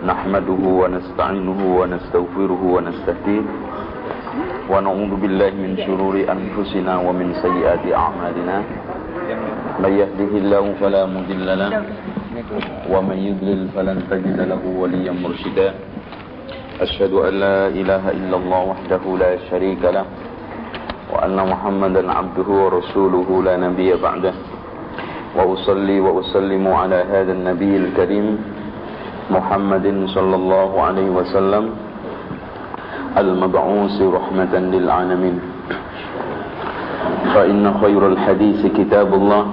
نحمده ونستعينه ونستغفره ونستهديه ونعوذ بالله من شرور أنفسنا ومن سيئات أعمالنا. من يهده الله فلا مضل له ومن يضلل فلن تجد له وليا مرشدا. أشهد أن لا إله إلا الله وحده لا شريك له وأن محمدا عبده ورسوله لا نبي بعده. وأصلي وأسلم على هذا النبي الكريم محمد صلى الله عليه وسلم المبعوث رحمة للعالمين. فإن خير الحديث كتاب الله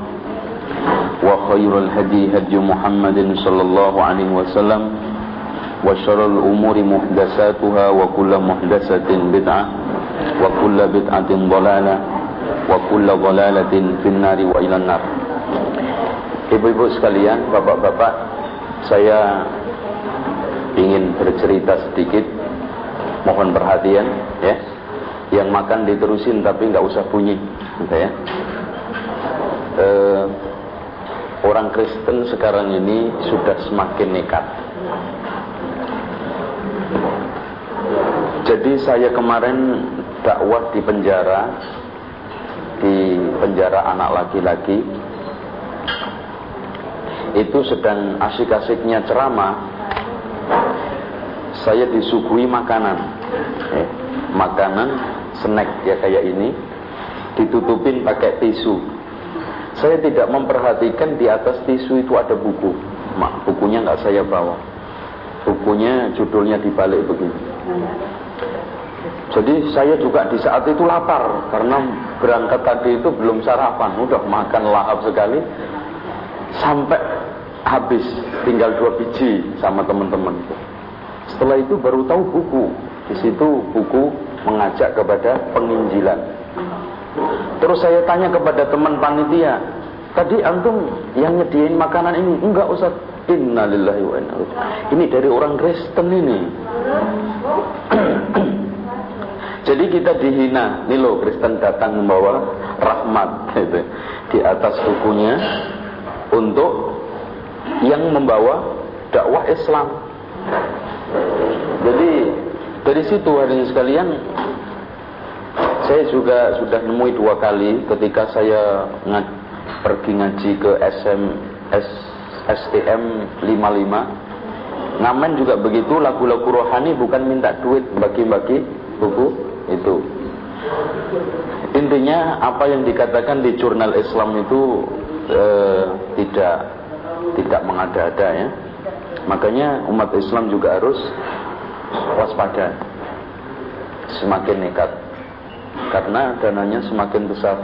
وخير الهدي هدي محمد صلى الله عليه وسلم وشر الأمور محدثاتها وكل محدثة بدعة وكل بدعة ضلالة وكل ضلالة في النار وإلى النار. Ibu-ibu sekalian, bapak-bapak, saya ingin bercerita sedikit. Mohon perhatian, ya. Yang makan diterusin tapi nggak usah bunyi, gitu ya. E, orang Kristen sekarang ini sudah semakin nekat. Jadi saya kemarin dakwah di penjara, di penjara anak laki-laki itu sedang asik-asiknya ceramah saya disuguhi makanan. Eh, makanan snack ya kayak ini ditutupin pakai tisu. Saya tidak memperhatikan di atas tisu itu ada buku. Mak, bukunya nggak saya bawa. Bukunya judulnya dibalik begini. Jadi saya juga di saat itu lapar karena berangkat tadi itu belum sarapan. Udah makan lahap sekali. Sampai habis tinggal dua biji sama teman-teman. Setelah itu baru tahu buku. Di situ buku mengajak kepada penginjilan. Terus saya tanya kepada teman panitia, tadi antum yang nyediain makanan ini enggak usah innalillahi wa inna Ini dari orang Kristen ini. Jadi kita dihina, nih loh Kristen datang membawa rahmat gitu. Di atas bukunya untuk yang membawa dakwah Islam. Jadi dari situ hadirin sekalian saya juga sudah nemui dua kali ketika saya ngaj pergi ngaji ke SM S, STM 55 ngamen juga begitu lagu-lagu rohani bukan minta duit bagi-bagi buku itu intinya apa yang dikatakan di jurnal Islam itu eh, tidak tidak mengada-ada ya. Makanya umat Islam juga harus waspada. Semakin nekat. Karena dananya semakin besar.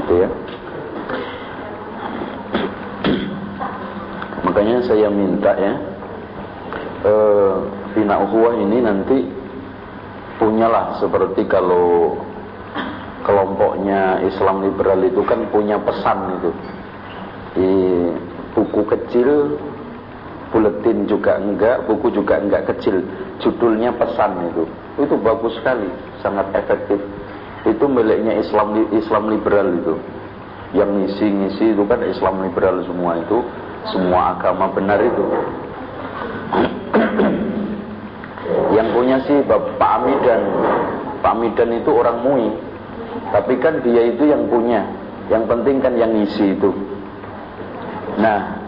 Gitu ya. Makanya saya minta ya eh, Bina Uhuwah ini nanti punyalah seperti kalau kelompoknya Islam liberal itu kan punya pesan itu di buku kecil buletin juga enggak buku juga enggak kecil. Judulnya pesan itu. Itu bagus sekali sangat efektif. Itu miliknya Islam Islam liberal itu. Yang ngisi-ngisi itu kan Islam liberal semua itu. Semua agama benar itu. Yang punya sih Pak Amidan. Pak Amidan itu orang Mui. Tapi kan dia itu yang punya. Yang penting kan yang ngisi itu. Nah,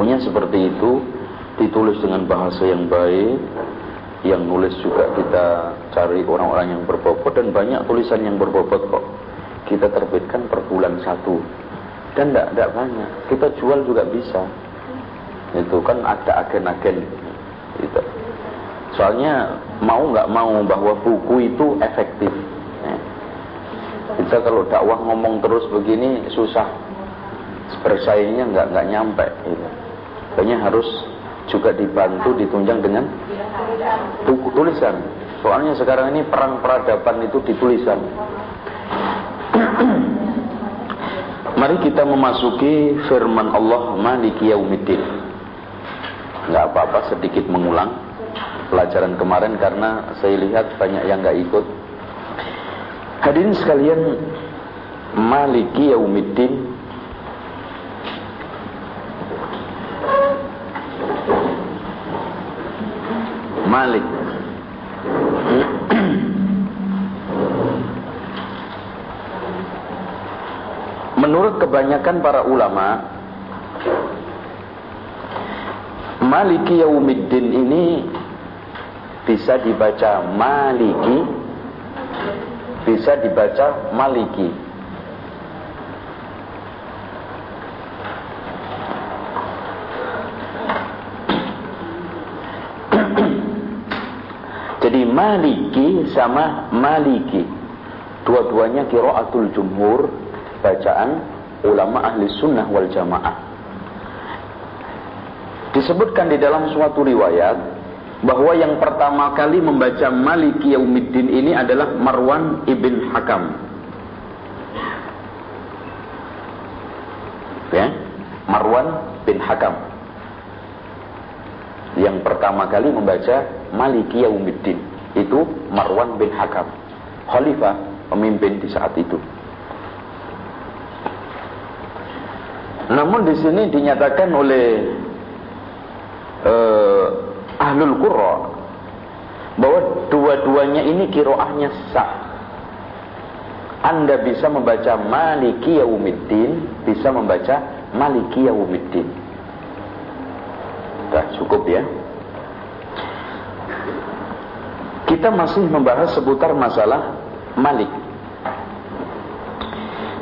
punya seperti itu ditulis dengan bahasa yang baik, yang nulis juga kita cari orang-orang yang berbobot dan banyak tulisan yang berbobot kok. Kita terbitkan per bulan satu dan tidak tidak banyak. Kita jual juga bisa. Itu kan ada agen-agen. Itu. Soalnya mau nggak mau bahwa buku itu efektif. Kita kalau dakwah ngomong terus begini susah bersaingnya nggak nggak nyampe gitu. Makanya harus juga dibantu ditunjang dengan buku tulisan. Soalnya sekarang ini perang peradaban itu ditulisan. Mari kita memasuki firman Allah Maliki Yaumiddin. Nggak apa-apa sedikit mengulang pelajaran kemarin karena saya lihat banyak yang nggak ikut. Hadirin sekalian, Maliki Yaumiddin Malik. Menurut kebanyakan para ulama Maliki Yaumiddin ini bisa dibaca Maliki bisa dibaca Maliki. Jadi Maliki sama Maliki Dua-duanya kiraatul jumhur Bacaan ulama ahli sunnah wal jamaah Disebutkan di dalam suatu riwayat bahwa yang pertama kali membaca Maliki Yaumiddin ini adalah Marwan ibn Hakam. Ya, Marwan bin Hakam. Yang pertama kali membaca Maliki Yaumiddin itu Marwan bin Hakam, khalifah pemimpin di saat itu. Namun di sini dinyatakan oleh uh, ahlul qurra bahwa dua-duanya ini kiroahnya sah. Anda bisa membaca Maliki Yaumiddin, bisa membaca Maliki Yaumiddin. Sudah cukup ya. Kita masih membahas seputar masalah Malik.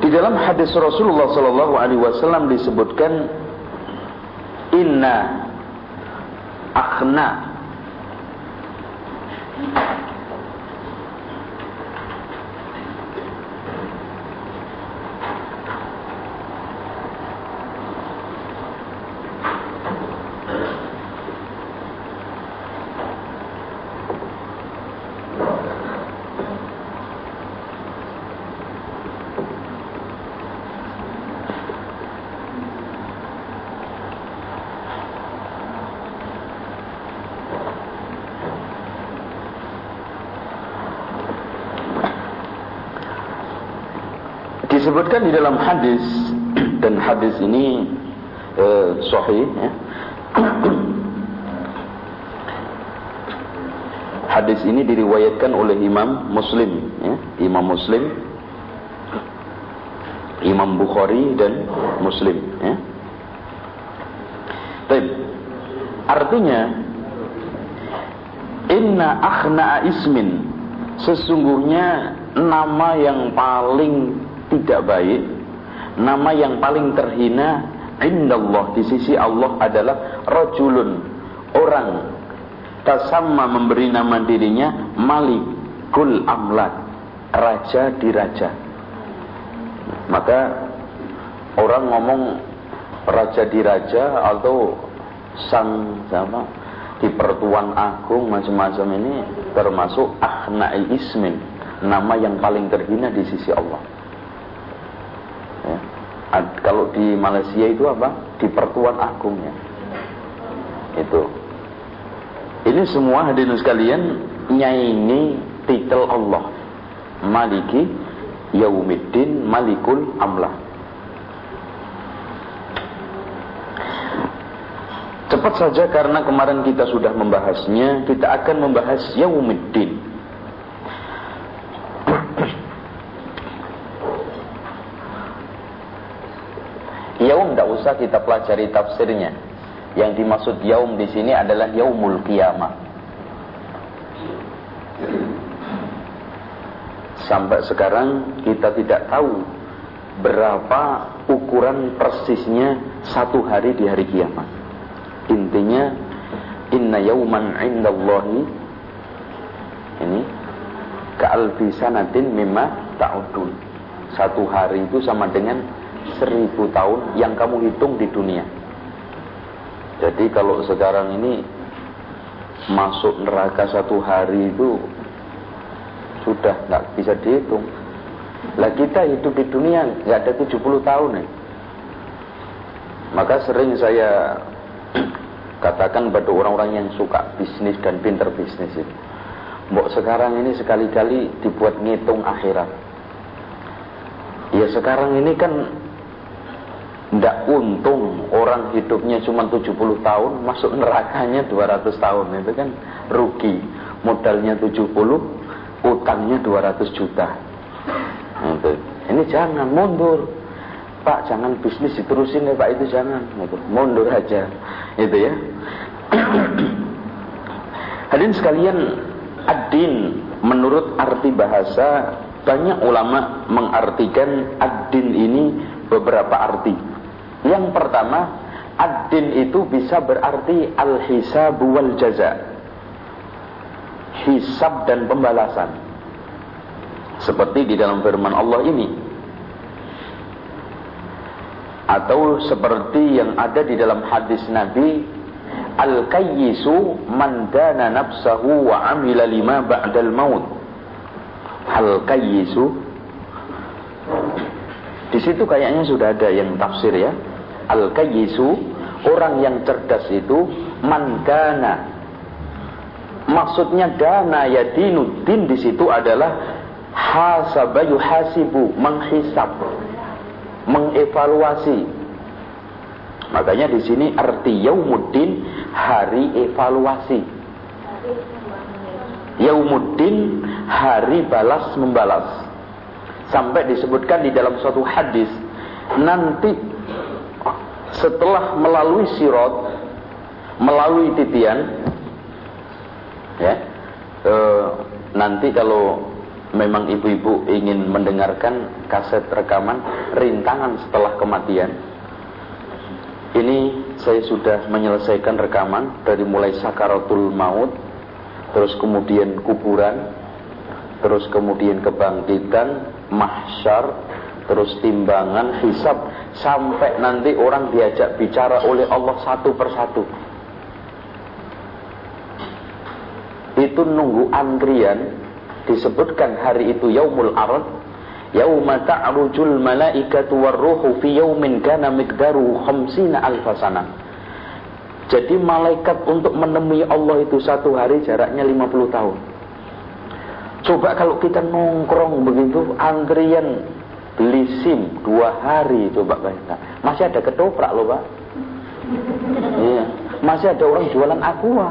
Di dalam hadis Rasulullah Sallallahu Alaihi Wasallam disebutkan Inna akhna disebutkan di dalam hadis dan hadis ini eh, sahih ya. Hadis ini diriwayatkan oleh Imam Muslim ya. Imam Muslim Imam Bukhari dan Muslim ya. Artinya Inna akhna ismin Sesungguhnya nama yang paling tidak baik nama yang paling terhina indallah di sisi Allah adalah rajulun orang. Tasamma memberi nama dirinya malikul amlak raja di raja. Maka orang ngomong raja di raja atau sang sama di pertuan agung macam-macam ini termasuk ahnai ismin nama yang paling terhina di sisi Allah kalau di Malaysia itu apa? Di Pertuan Agungnya. Itu. Ini semua hadirin sekalian nyaini titel Allah. Maliki Yaumiddin Malikul Amlah. Cepat saja karena kemarin kita sudah membahasnya, kita akan membahas Yaumiddin. Yaum tidak usah kita pelajari tafsirnya. Yang dimaksud yaum di sini adalah yaumul kiamah. Sampai sekarang kita tidak tahu berapa ukuran persisnya satu hari di hari kiamat. Intinya inna yauman indallahi ini ka'alfi sanatin mimma ta'udun. Satu hari itu sama dengan seribu tahun yang kamu hitung di dunia. Jadi kalau sekarang ini masuk neraka satu hari itu sudah nggak bisa dihitung. Lah kita hidup di dunia nggak ada 70 tahun nih. Maka sering saya katakan pada orang-orang yang suka bisnis dan pinter bisnis itu. Mbok sekarang ini sekali-kali dibuat ngitung akhirat. Ya sekarang ini kan Ndak untung orang hidupnya cuma 70 tahun, masuk nerakanya 200 tahun. Itu kan rugi. Modalnya 70, utangnya 200 juta. Ini jangan mundur. Pak jangan bisnis diterusin ya Pak itu jangan. Mundur aja. Itu ya. Hadirin sekalian, ad-din menurut arti bahasa banyak ulama mengartikan ad-din ini beberapa arti. Yang pertama, ad-din itu bisa berarti al-hisab wal jaza. Hisab dan pembalasan. Seperti di dalam firman Allah ini. Atau seperti yang ada di dalam hadis Nabi, Al-kayyisu man dana nafsahu wa amila lima ba'dal maut. Al-kayyisu di situ kayaknya sudah ada yang tafsir ya. Al-kayyisu orang yang cerdas itu mandana. Maksudnya dana ya dinudin di situ adalah hasaba yuhasibu, menghisap, mengevaluasi. Makanya di sini arti yaumuddin hari evaluasi. Yaumuddin hari balas membalas. Sampai disebutkan di dalam suatu hadis nanti setelah melalui sirot, melalui titian, ya, e, nanti kalau memang ibu-ibu ingin mendengarkan kaset rekaman rintangan setelah kematian, ini saya sudah menyelesaikan rekaman dari mulai sakaratul maut, terus kemudian kuburan, terus kemudian kebangkitan, mahsyar, terus timbangan, hisab, sampai nanti orang diajak bicara oleh Allah satu persatu. Itu nunggu antrian, disebutkan hari itu yaumul arad, yauma ta'rujul malaikatu warruhu fi yaumin kana miqdaru khamsina alfasana. Jadi malaikat untuk menemui Allah itu satu hari jaraknya 50 tahun. Coba kalau kita nongkrong begitu, antrian beli SIM dua hari coba bayangkan masih ada ketoprak loh pak. Iya. Masih ada orang jualan aqua.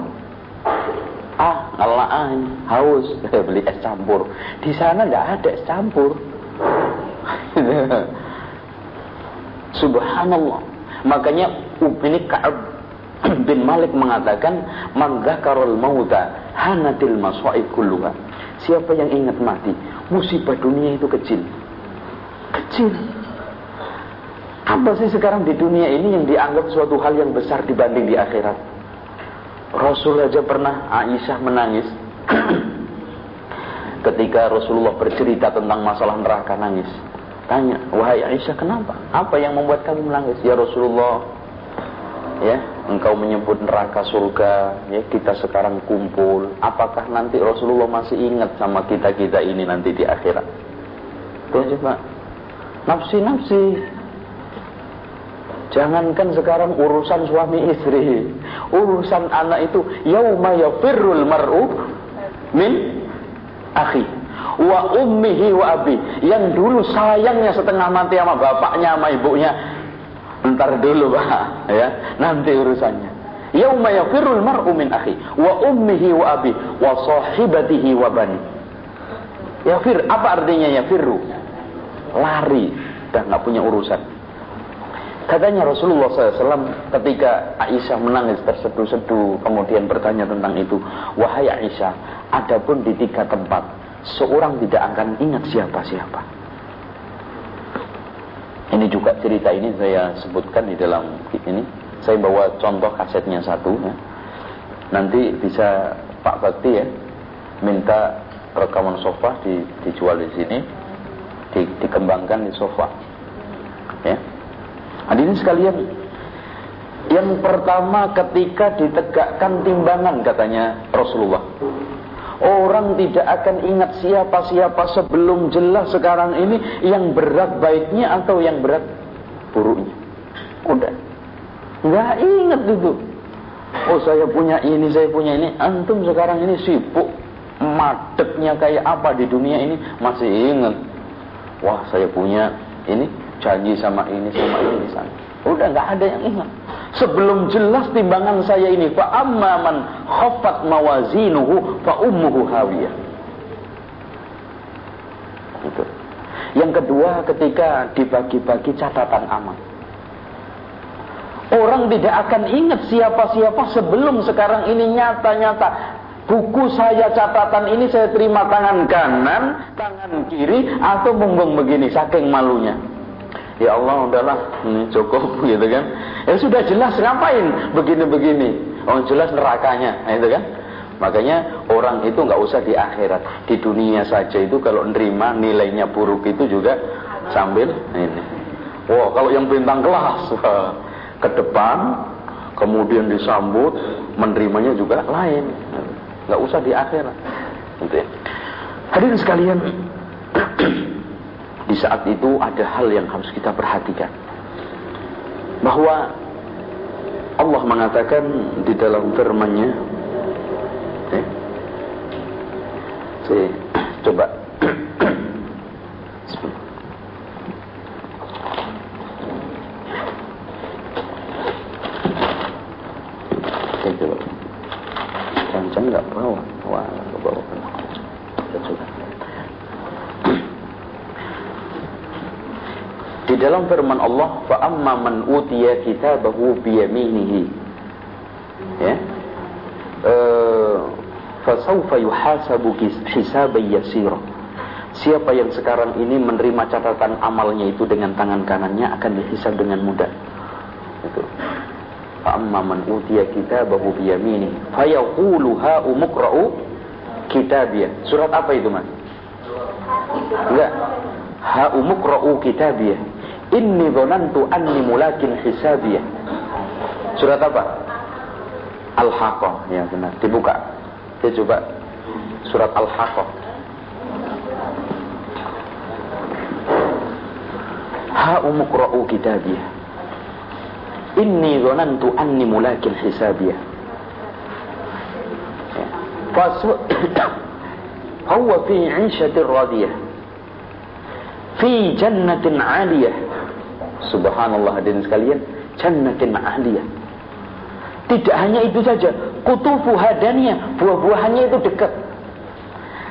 Ah ngalaan haus. Beli es campur. Di sana nggak ada es campur. Subhanallah. Makanya ini Ka'ab bin Malik mengatakan manggakarul mauta hanatil maswaib kulluha. Siapa yang ingat mati musibah dunia itu kecil Kecil. Apa sih sekarang di dunia ini yang dianggap suatu hal yang besar dibanding di akhirat? Rasul aja pernah Aisyah menangis ketika Rasulullah bercerita tentang masalah neraka nangis. Tanya, wahai Aisyah kenapa? Apa yang membuat kamu menangis? Ya Rasulullah, ya engkau menyebut neraka surga, ya kita sekarang kumpul. Apakah nanti Rasulullah masih ingat sama kita kita ini nanti di akhirat? Tuh coba nafsi-nafsi. Jangankan sekarang urusan suami istri, urusan anak itu yauma yafirrul mar'u min akhi wa ummihi wa abi. Yang dulu sayangnya setengah mati sama bapaknya sama ibunya. Ntar dulu, Pak, ya. Nanti urusannya. Yauma yafirrul mar'u min akhi wa ummihi wa abi wa sahibatihi wa bani. Yafir, apa artinya yafirru? Lari, dah nggak punya urusan. Katanya Rasulullah SAW ketika Aisyah menangis terseduh-seduh kemudian bertanya tentang itu, wahai Aisyah, adapun di tiga tempat seorang tidak akan ingat siapa-siapa. Ini juga cerita ini saya sebutkan di dalam ini. Saya bawa contoh kasetnya satu. Ya. Nanti bisa Pak Bakti ya minta rekaman sofa di, dijual di sini di, dikembangkan di sofa. Ya. Hadirin sekalian, yang pertama ketika ditegakkan timbangan katanya Rasulullah. Orang tidak akan ingat siapa-siapa sebelum jelas sekarang ini yang berat baiknya atau yang berat buruknya. Udah. Nggak ingat itu. Oh saya punya ini, saya punya ini. Antum sekarang ini sibuk. Madetnya kayak apa di dunia ini masih ingat wah saya punya ini janji sama ini sama ini sama. Udah nggak ada yang ingat. Sebelum jelas timbangan saya ini, fa amma man khaffat mawazinuhu fa ummuhu hawiyah. Itu. Yang kedua ketika dibagi-bagi catatan amal. Orang tidak akan ingat siapa-siapa sebelum sekarang ini nyata-nyata. Buku saya catatan ini saya terima tangan kanan, tangan kiri, atau bumbung begini, saking malunya. Ya Allah, udahlah, ini cukup gitu kan. Ya sudah jelas ngapain begini-begini. Oh jelas nerakanya, nah, itu kan. Makanya orang itu nggak usah di akhirat, di dunia saja itu kalau nerima nilainya buruk itu juga sambil ini. Wah, kalau yang bintang kelas ke depan kemudian disambut menerimanya juga lain nggak usah di akhirat. Gitu ya. hadirin sekalian. Di saat itu ada hal yang harus kita perhatikan. Bahwa Allah mengatakan di dalam firman-Nya eh, saya coba nggak bawa wah nggak bawa di dalam firman Allah fa amma man utiya kitabahu bi yaminihi ya. Eh, fa sawfa yuhasabu hisaban yasira. Siapa yang sekarang ini menerima catatan amalnya itu dengan tangan kanannya akan dihisab dengan mudah. Itu. Amma man utiya kitabahu biyamini fayaqulu ha umqra'u kitabiyah. Surat apa itu, Mas? Enggak. Ha umqra'u kitabiyah. Inni dhanantu anni mulakin hisabiyah. Surat apa? Al-Haqqah, ya benar. Dibuka. Kita coba surat Al-Haqqah. Ha umqra'u kitabiyah. Inni zonantu anni mulakin hisabiyah. Fasu Huwa fi 'ishatir radiyah. Fi jannatin 'aliyah. Subhanallah hadirin sekalian, jannatin 'aliyah. Tidak hanya itu saja, kutufu hadaniyah, buah-buahannya itu dekat.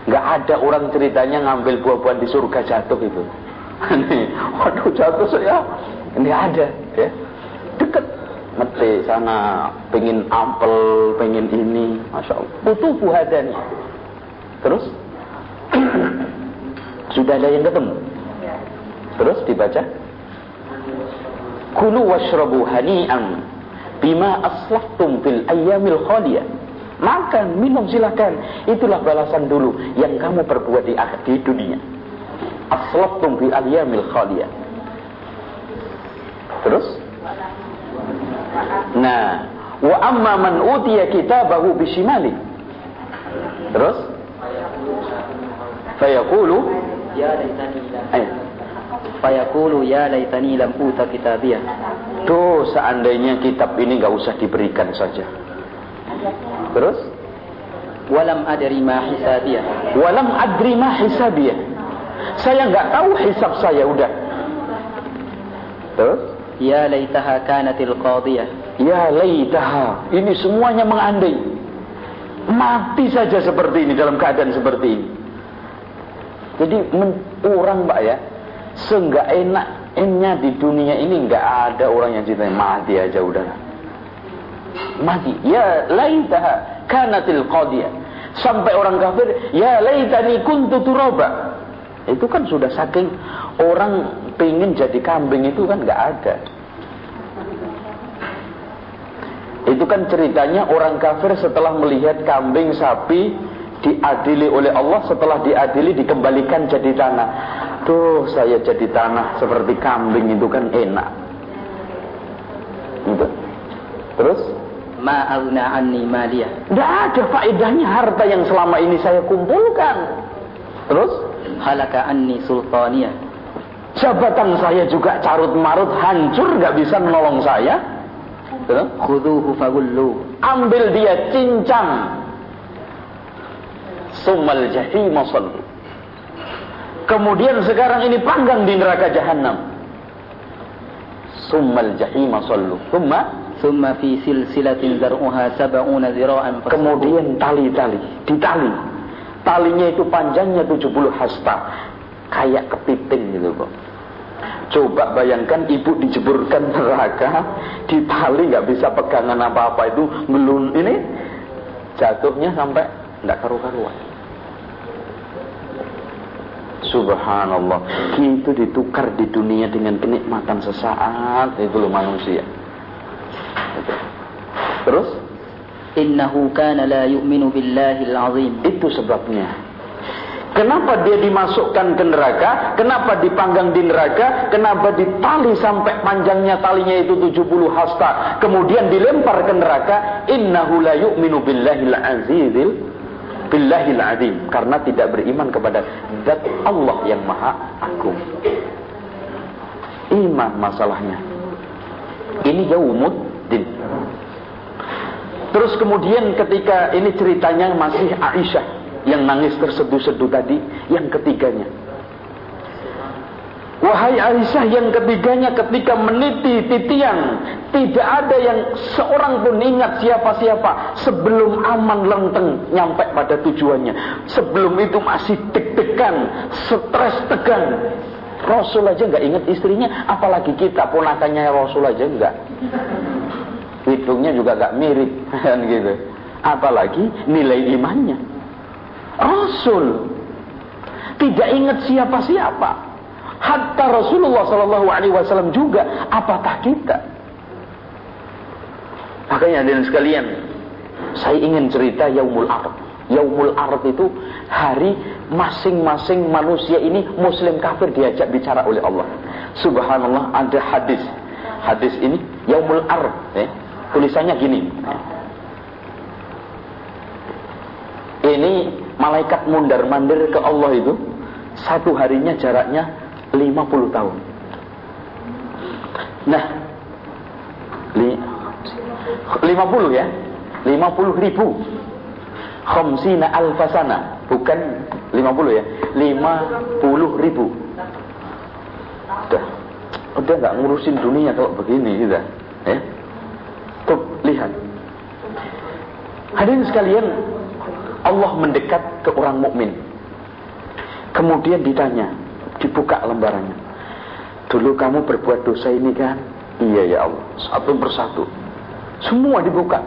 Gak ada orang ceritanya ngambil buah-buahan di surga jatuh itu. Waduh jatuh saya. Ini ada, ya deket. Mete sana pengen ampel pengen ini masya Allah. Butuh buhadan terus? Sudah ada yang ketemu? Terus dibaca? Kulu washrabu hani'an bima aslaftum fil ayyamil khaliyah. Makan minum silakan. Itulah balasan dulu yang kamu perbuat di di dunia. Aslaftum fil ayyamil khaliyah. Terus Nah, wa amma man utiya kitabahu bishimali. Terus? Fayaqulu ya laitani lam Fayaqulu ya laitani lam uta kitabiyah. Tuh, seandainya kitab ini enggak usah diberikan saja. Terus? Walam adri ma hisabiyah. Walam adri ma hisabiyah. Saya enggak tahu hisab saya udah. Terus? Ya laitaha kanatil qadiyah. Ya laitaha. Ini semuanya mengandai. Mati saja seperti ini dalam keadaan seperti ini. Jadi orang Mbak ya, seenggak enaknya di dunia ini enggak ada orang yang cinta mati aja udah. Mati. Ya laitaha kanatil qadiyah. Sampai orang kafir, ya laitani kuntu turaba. Itu kan sudah saking orang pengen jadi kambing itu kan nggak ada. Itu kan ceritanya orang kafir setelah melihat kambing sapi diadili oleh Allah setelah diadili dikembalikan jadi tanah. Tuh saya jadi tanah seperti kambing itu kan enak. Gitu. Terus? Ma'alna anni maliyah. Tidak ada faedahnya harta yang selama ini saya kumpulkan. Terus? Halaka anni sultaniyah Jabatan saya juga carut marut, hancur, nggak bisa menolong saya. Khuduhu fagullu. Ambil dia cincang. Summal jahim sallu. Kemudian sekarang ini panggang di neraka jahanam. summal jahim sallu summa Thumma fi silsilatin zar'uha sab'una zira'an Kemudian tali-tali, ditali. Talinya itu panjangnya 70 hasta. Kayak kepiting gitu kok. Coba bayangkan ibu dijeburkan neraka, ditali nggak bisa pegangan apa-apa itu ngelun ini jatuhnya sampai nggak karu-karuan. Subhanallah, itu ditukar di dunia dengan kenikmatan sesaat itu loh manusia. Terus innahu kana la yu'minu billahil azim. Itu sebabnya. Kenapa dia dimasukkan ke neraka? Kenapa dipanggang di neraka? Kenapa ditali sampai panjangnya talinya itu 70 hasta? Kemudian dilempar ke neraka. Innahu la yu'minu billahil azizil billahil azim. Karena tidak beriman kepada zat Allah yang maha agung. Iman masalahnya. Ini yaumuddin. Terus kemudian ketika ini ceritanya masih Aisyah yang nangis terseduh-seduh tadi, yang ketiganya. Wahai Aisyah yang ketiganya ketika meniti titian Tidak ada yang seorang pun ingat siapa-siapa Sebelum aman lenteng nyampe pada tujuannya. Sebelum itu masih deg-degan Stres tegang. Rasul aja nggak ingat istrinya Apalagi kita. Ponakannya Rasul aja nggak. Hidungnya juga nggak mirip kan gitu. Apalagi nilai imannya Rasul tidak ingat siapa-siapa. Hatta Rasulullah Shallallahu Alaihi Wasallam juga, apatah kita? Makanya dan sekalian, saya ingin cerita Yaumul Ard. Yaumul Ard itu hari masing-masing manusia ini Muslim kafir diajak bicara oleh Allah. Subhanallah ada hadis. Hadis ini Yaumul Ard. Eh, tulisannya gini. Eh. Ini malaikat mundar mandir ke Allah itu satu harinya jaraknya 50 tahun. Nah, li, 50 ya, 50 ribu. Khamsina alfasana, bukan 50 ya, 50 ribu. Udah, udah nggak ngurusin dunia kalau begini sudah, ya. Tuh, lihat. Hadirin sekalian, Allah mendekat ke orang mukmin. Kemudian ditanya, dibuka lembarannya. Dulu kamu berbuat dosa ini kan? Iya ya Allah, satu persatu. Semua dibuka.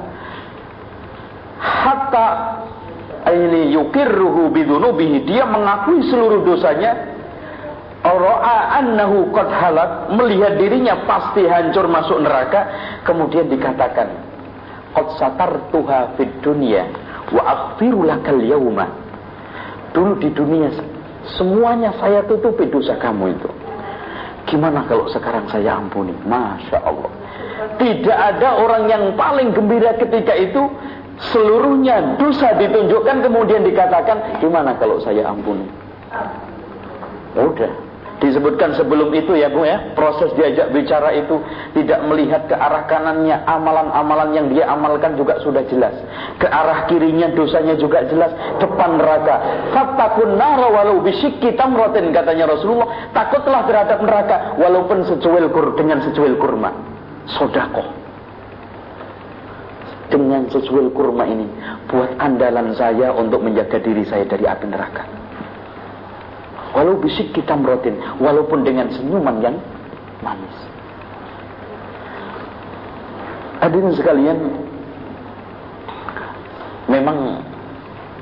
Hatta ini yukirruhu bidunubihi. Dia mengakui seluruh dosanya. Ra'a annahu qad halak. Melihat dirinya pasti hancur masuk neraka. Kemudian dikatakan. Qad satartuha fid dunya wa aghfiru lakal yauma. Dulu di dunia semuanya saya tutupi dosa kamu itu. Gimana kalau sekarang saya ampuni? Masya Allah. Tidak ada orang yang paling gembira ketika itu seluruhnya dosa ditunjukkan kemudian dikatakan gimana kalau saya ampuni? Udah disebutkan sebelum itu ya Bu ya proses diajak bicara itu tidak melihat ke arah kanannya amalan-amalan yang dia amalkan juga sudah jelas. Ke arah kirinya dosanya juga jelas depan neraka. Fatakun nara walau bisyikki tamrotin katanya Rasulullah. Takutlah terhadap neraka walaupun secuil kur dengan secuil kurma. Sodakoh dengan secuil kurma ini buat andalan saya untuk menjaga diri saya dari api neraka Walau bisik kita merotin, walaupun dengan senyuman yang manis. Hadirin sekalian, memang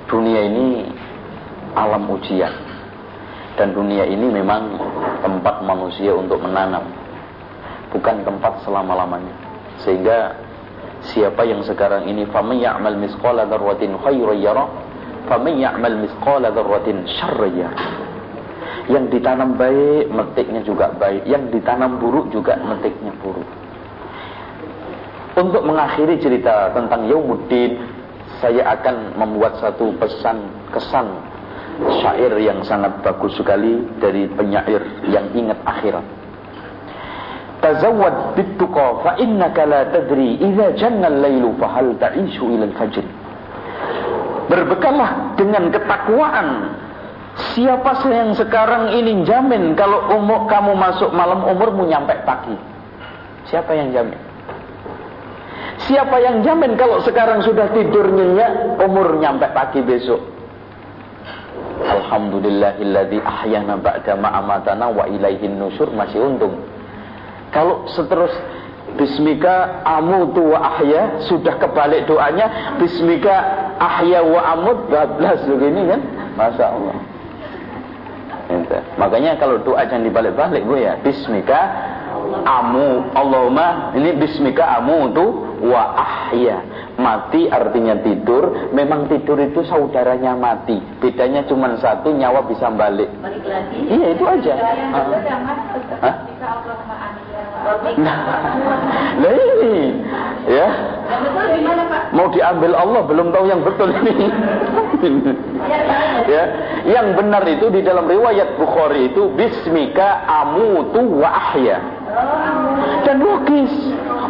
dunia ini alam ujian. Dan dunia ini memang tempat manusia untuk menanam. Bukan tempat selama-lamanya. Sehingga siapa yang sekarang ini faman ya'mal misqala dzarratin khairan yara, faman ya'mal misqala dzarratin. Yang ditanam baik, metiknya juga baik. Yang ditanam buruk juga metiknya buruk. Untuk mengakhiri cerita tentang Yaumuddin, saya akan membuat satu pesan kesan syair yang sangat bagus sekali dari penyair yang ingat akhirat. Tazawwad bittuqa fa innaka la tadri idza janna al-lailu fa hal ta'ishu ila al-fajr. Berbekallah dengan ketakwaan Siapa yang sekarang ini jamin kalau umur kamu masuk malam umurmu nyampe pagi? Siapa yang jamin? Siapa yang jamin kalau sekarang sudah tidur nyenyak, umur nyampe pagi besok? Alhamdulillahilladzi ahyana ba'da ma'amatana wa ilaihin nusur masih untung. Kalau seterus Bismika amutu wa ahya sudah kebalik doanya Bismika ahya wa amut bablas begini kan Masya Allah Gitu. Makanya kalau doa jangan dibalik-balik bu ya. Bismika amu Allahumma ini bismika amu itu wa ahya. Mati artinya tidur, memang tidur itu saudaranya mati. Bedanya cuma satu, nyawa bisa balik. Iya itu aja. Hah? Nah, ini ya. Mau diambil Allah belum tahu yang betul ini. ya, yang benar itu di dalam riwayat Bukhari itu bismika amutu wa ahya. Dan logis,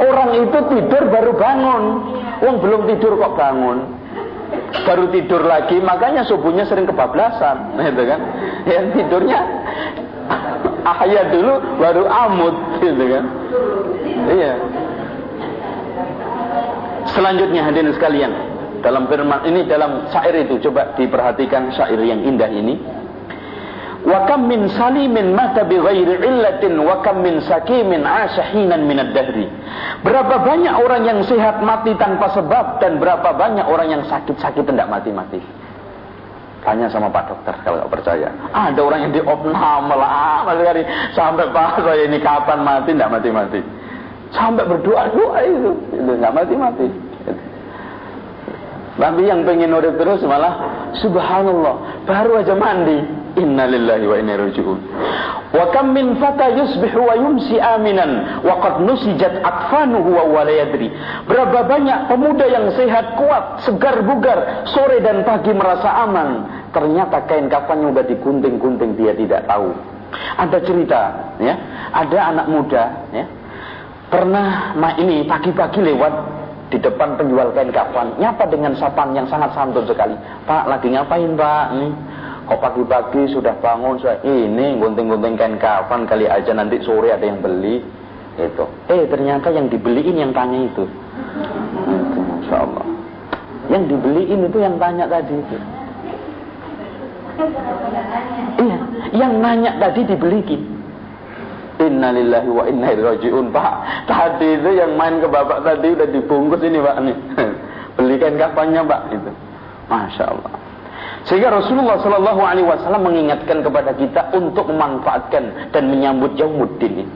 orang itu tidur baru bangun. Wong belum tidur kok bangun. Baru tidur lagi, makanya subuhnya sering kebablasan, gitu kan? Yang tidurnya ahya dulu baru amut gitu kan? Iya. Selanjutnya hadirin sekalian dalam firman ini dalam syair itu coba diperhatikan syair yang indah ini. Wa kam min salimin mata bi ghairi illatin wa kam min sakimin asyahinan min ad-dahri berapa banyak orang yang sehat mati tanpa sebab dan berapa banyak orang yang sakit-sakit tidak mati-mati Tanya sama Pak Dokter kalau nggak percaya. Ada orang yang di opnam lama sekali sampai Pak saya ini kapan mati tidak mati-mati. Sampai berdoa doa itu, nggak mati-mati. Tapi yang pengen urip terus malah subhanallah baru aja mandi innalillahi wa inna rajiun. Wa kam min fata yusbihu wa yumsi aminan wa qad nusijat atfanuhu wa wala yadri. Berapa banyak pemuda yang sehat kuat segar bugar sore dan pagi merasa aman. Ternyata kain kafannya udah digunting-gunting dia tidak tahu. Ada cerita ya. Ada anak muda ya. Pernah ma ini pagi-pagi lewat di depan penjual kain kafan. Nyapa dengan sapaan yang sangat santun sekali. Pak lagi ngapain pak? Ini kok pagi-pagi sudah bangun sudah ini gunting-gunting kain kafan kali aja nanti sore ada yang beli. Itu eh ternyata yang dibeliin yang tanya itu. Itu masya Allah. Yang dibeliin itu yang tanya tadi itu. Iya yang nanya tadi dibeliin Innalillahi wa inna ilaihi Pak. Tadi itu yang main ke bapak tadi Udah dibungkus ini Pak nih. Belikan kapannya Pak itu Masya Allah sehingga Rasulullah Shallallahu Alaihi Wasallam mengingatkan kepada kita untuk memanfaatkan dan menyambut Yaumuddin ini.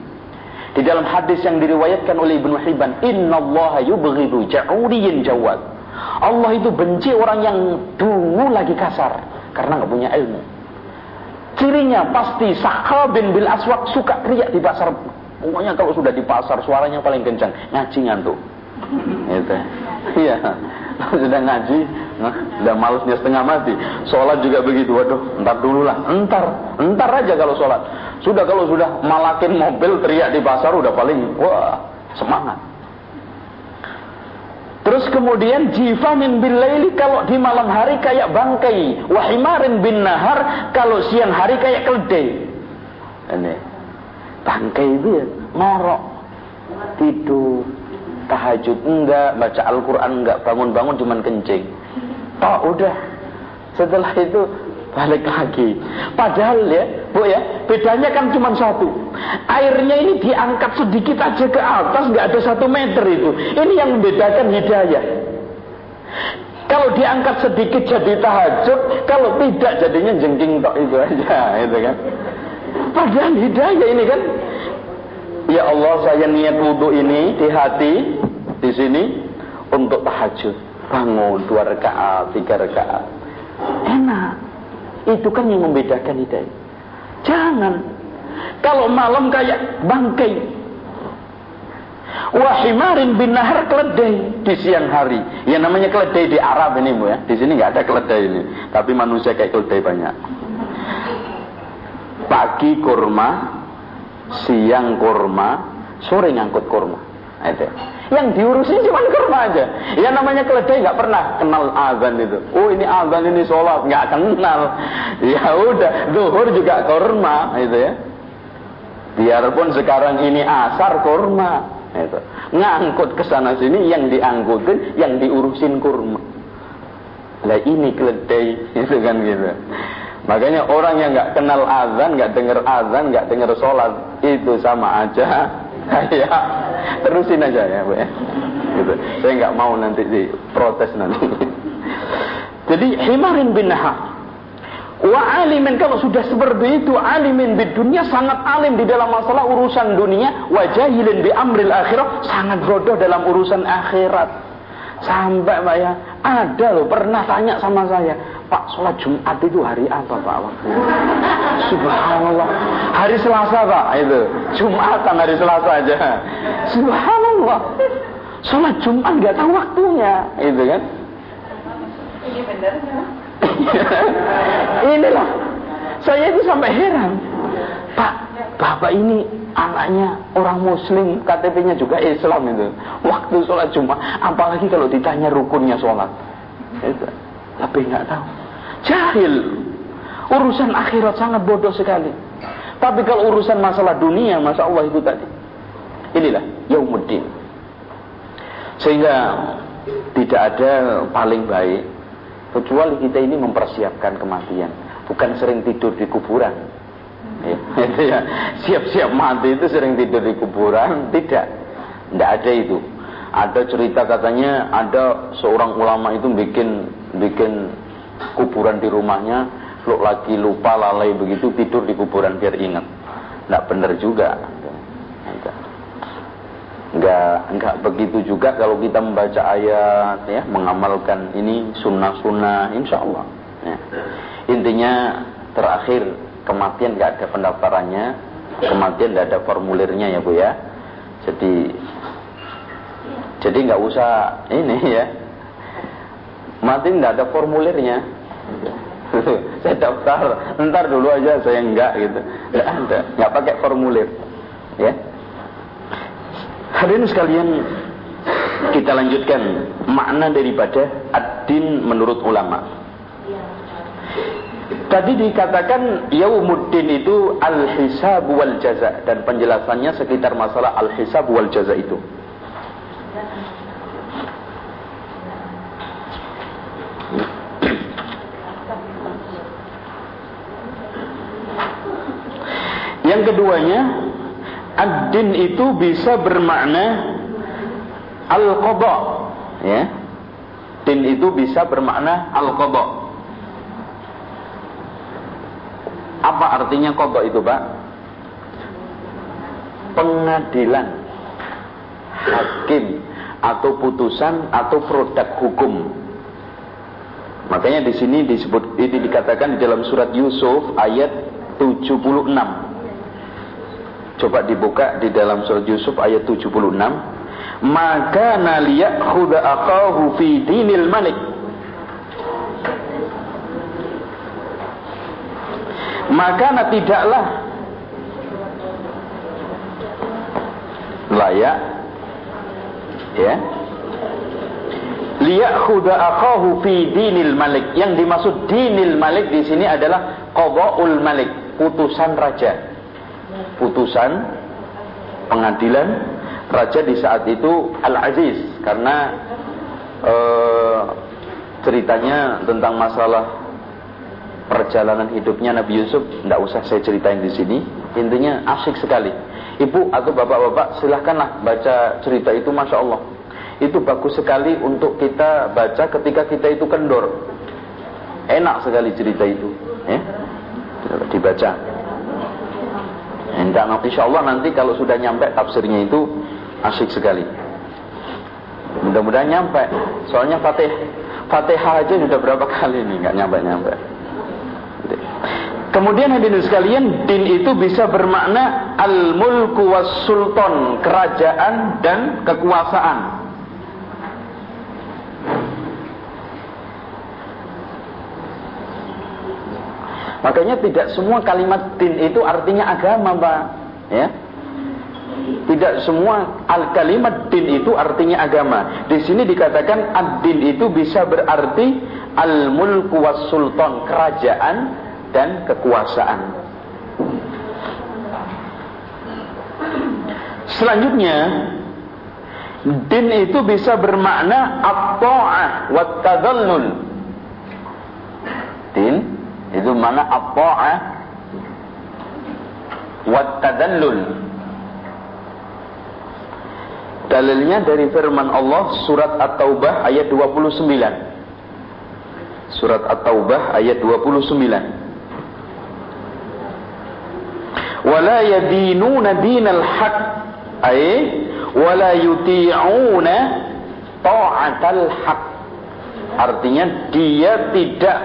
Di dalam hadis yang diriwayatkan oleh Ibnu Hibban, Inna Allah yubghidu ja'uriyin jawad. Allah itu benci orang yang dungu lagi kasar karena nggak punya ilmu. Cirinya pasti sahabin bil aswak suka teriak di pasar. Pokoknya kalau sudah di pasar suaranya paling kencang. Ngaji ngantuk. Itu. Iya. Sudah ngaji, nah, udah malusnya setengah mati. Sholat juga begitu. Waduh, entar dulu lah. Entar, entar aja kalau sholat. Sudah kalau sudah malakin mobil teriak di pasar udah paling wah semangat. Terus kemudian jifamin bil laili kalau di malam hari kayak bangkai, wahimarin bin nahar kalau siang hari kayak keledai. Ini bangkai itu ya ngorok tidur tahajud enggak baca Al-Quran enggak bangun-bangun cuman kencing. Oh udah. Setelah itu balik lagi. Padahal ya bu ya bedanya kan cuma satu. Airnya ini diangkat sedikit aja ke atas nggak ada satu meter itu. Ini yang membedakan hidayah. Kalau diangkat sedikit jadi tahajud kalau tidak jadinya jengking tok itu aja itu kan. Padahal hidayah ini kan Ya Allah saya niat wudhu ini di hati di sini untuk tahajud. Bangun dua rakaat tiga rakaat. Enak. Itu kan yang membedakan hidayah. Jangan. Kalau malam kayak bangkai. Wahimarin bin nahar keledai di siang hari. Ya namanya keledai di Arab ini bu ya. Di sini nggak ada keledai ini. Tapi manusia kayak keledai banyak. Pagi kurma siang kurma, sore ngangkut kurma. Nah, itu. Yang diurusin cuma kurma aja. Ya namanya keledai nggak pernah kenal azan itu. Oh ini azan ini sholat nggak kenal. Ya udah, duhur juga kurma itu ya. Biarpun sekarang ini asar kurma, Itu. Ngangkut ke sana sini yang diangkutin, yang diurusin kurma. Lah ini keledai, itu kan gitu. Makanya orang yang nggak kenal azan, nggak dengar azan, nggak dengar sholat, itu sama aja kayak terusin aja ya bu ya. Gitu. Saya nggak mau nanti di protes nanti. Jadi himarin bin Nahar. Wa alimin kalau sudah seperti itu alimin di dunia sangat alim di dalam masalah urusan dunia, wa jahilin bi amril akhirat sangat bodoh dalam urusan akhirat. Sampai Pak ya, ada loh pernah tanya sama saya, Pak sholat Jumat itu hari apa Pak Subhanallah. Hari Selasa Pak itu. Jumatan hari Selasa aja. Subhanallah. Sholat Jumat nggak tahu waktunya, itu kan? Ini benar. Inilah. Saya itu sampai heran. Pak, bapak ini anaknya orang muslim, KTP-nya juga Islam itu. Waktu sholat Jumat, apalagi kalau ditanya rukunnya sholat. Tapi nggak tahu. Jahil. Urusan akhirat sangat bodoh sekali. Tapi kalau urusan masalah dunia, masa Allah itu tadi. Inilah yaumuddin. Sehingga tidak ada paling baik kecuali kita ini mempersiapkan kematian bukan sering tidur di kuburan ya, ya. siap-siap mati itu sering tidur di kuburan tidak tidak ada itu ada cerita katanya ada seorang ulama itu bikin bikin kuburan di rumahnya lu lagi lupa lalai begitu tidur di kuburan biar ingat tidak benar juga Enggak, enggak begitu juga kalau kita membaca ayat ya, mengamalkan ini sunnah-sunnah insya Allah. Ya. Intinya terakhir kematian enggak ada pendaftarannya, kematian enggak ada formulirnya ya Bu ya. Jadi jadi enggak usah ini ya. Mati enggak ada formulirnya. saya daftar, ntar dulu aja saya enggak gitu. Enggak ada, enggak pakai formulir. Ya. Hadirin sekalian, kita lanjutkan makna daripada ad-din menurut ulama. Tadi dikatakan yaumuddin itu al-hisab wal jaza dan penjelasannya sekitar masalah al-hisab wal jaza itu. Yang keduanya ad-din itu bisa bermakna al-qadha ya din itu bisa bermakna al-qadha apa artinya qadha itu Pak pengadilan hakim atau putusan atau produk hukum makanya di sini disebut ini dikatakan di dalam surat Yusuf ayat 76 Coba dibuka di dalam surat Yusuf ayat 76. Maka khuda akahu fi dinil malik. Maka tidaklah layak ya. Khuda akahu fi dinil malik. Yang dimaksud dinil malik di sini adalah qadaul malik putusan raja. Putusan pengadilan raja di saat itu Al-Aziz. Karena e, ceritanya tentang masalah perjalanan hidupnya Nabi Yusuf tidak usah saya ceritain di sini intinya asik sekali ibu atau bapak-bapak silahkanlah baca cerita itu Masya Allah itu bagus sekali untuk kita baca ketika kita itu kendor enak sekali cerita itu ya dibaca Insya insya Allah nanti kalau sudah nyampe tafsirnya itu asyik sekali. Mudah-mudahan nyampe. Soalnya Fatih, Fatihah aja sudah berapa kali nih nggak nyampe-nyampe. Kemudian hadirin sekalian, din itu bisa bermakna al-mulku was sultan, kerajaan dan kekuasaan. Makanya tidak semua kalimat din itu artinya agama, Pak. Ya. Tidak semua al kalimat din itu artinya agama. Di sini dikatakan ad-din itu bisa berarti al-mulku was sultan, kerajaan dan kekuasaan. Selanjutnya Din itu bisa bermakna at-ta'ah wa tadallul. Din itu mana at-ta'ah wa tadallul. Dalilnya dari firman Allah surat At-Taubah ayat 29. Surat At-Taubah ayat 29. Wala yadinuna dinal haq. Ay wala yuti'una ta'atal haq. Artinya dia tidak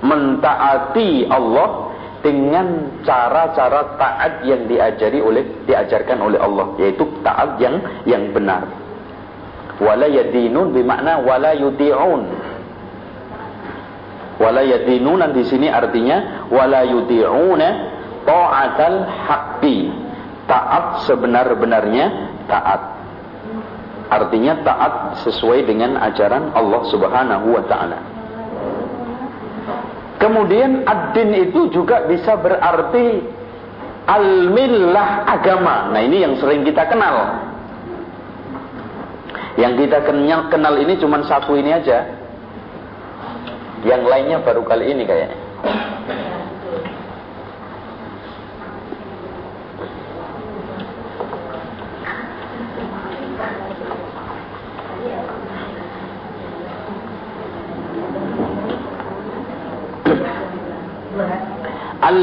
mentaati Allah dengan cara-cara taat yang diajari oleh diajarkan oleh Allah yaitu taat yang yang benar. Wala yadinun bermakna wala yuti'un. Wala yadinun di sini artinya wala yuti'una ta'atal haqqi taat sebenar-benarnya taat. Artinya taat sesuai dengan ajaran Allah Subhanahu wa taala. Kemudian ad-din itu juga bisa berarti al-millah agama. Nah, ini yang sering kita kenal. Yang kita kenal, kenal ini cuma satu ini aja. Yang lainnya baru kali ini kayaknya.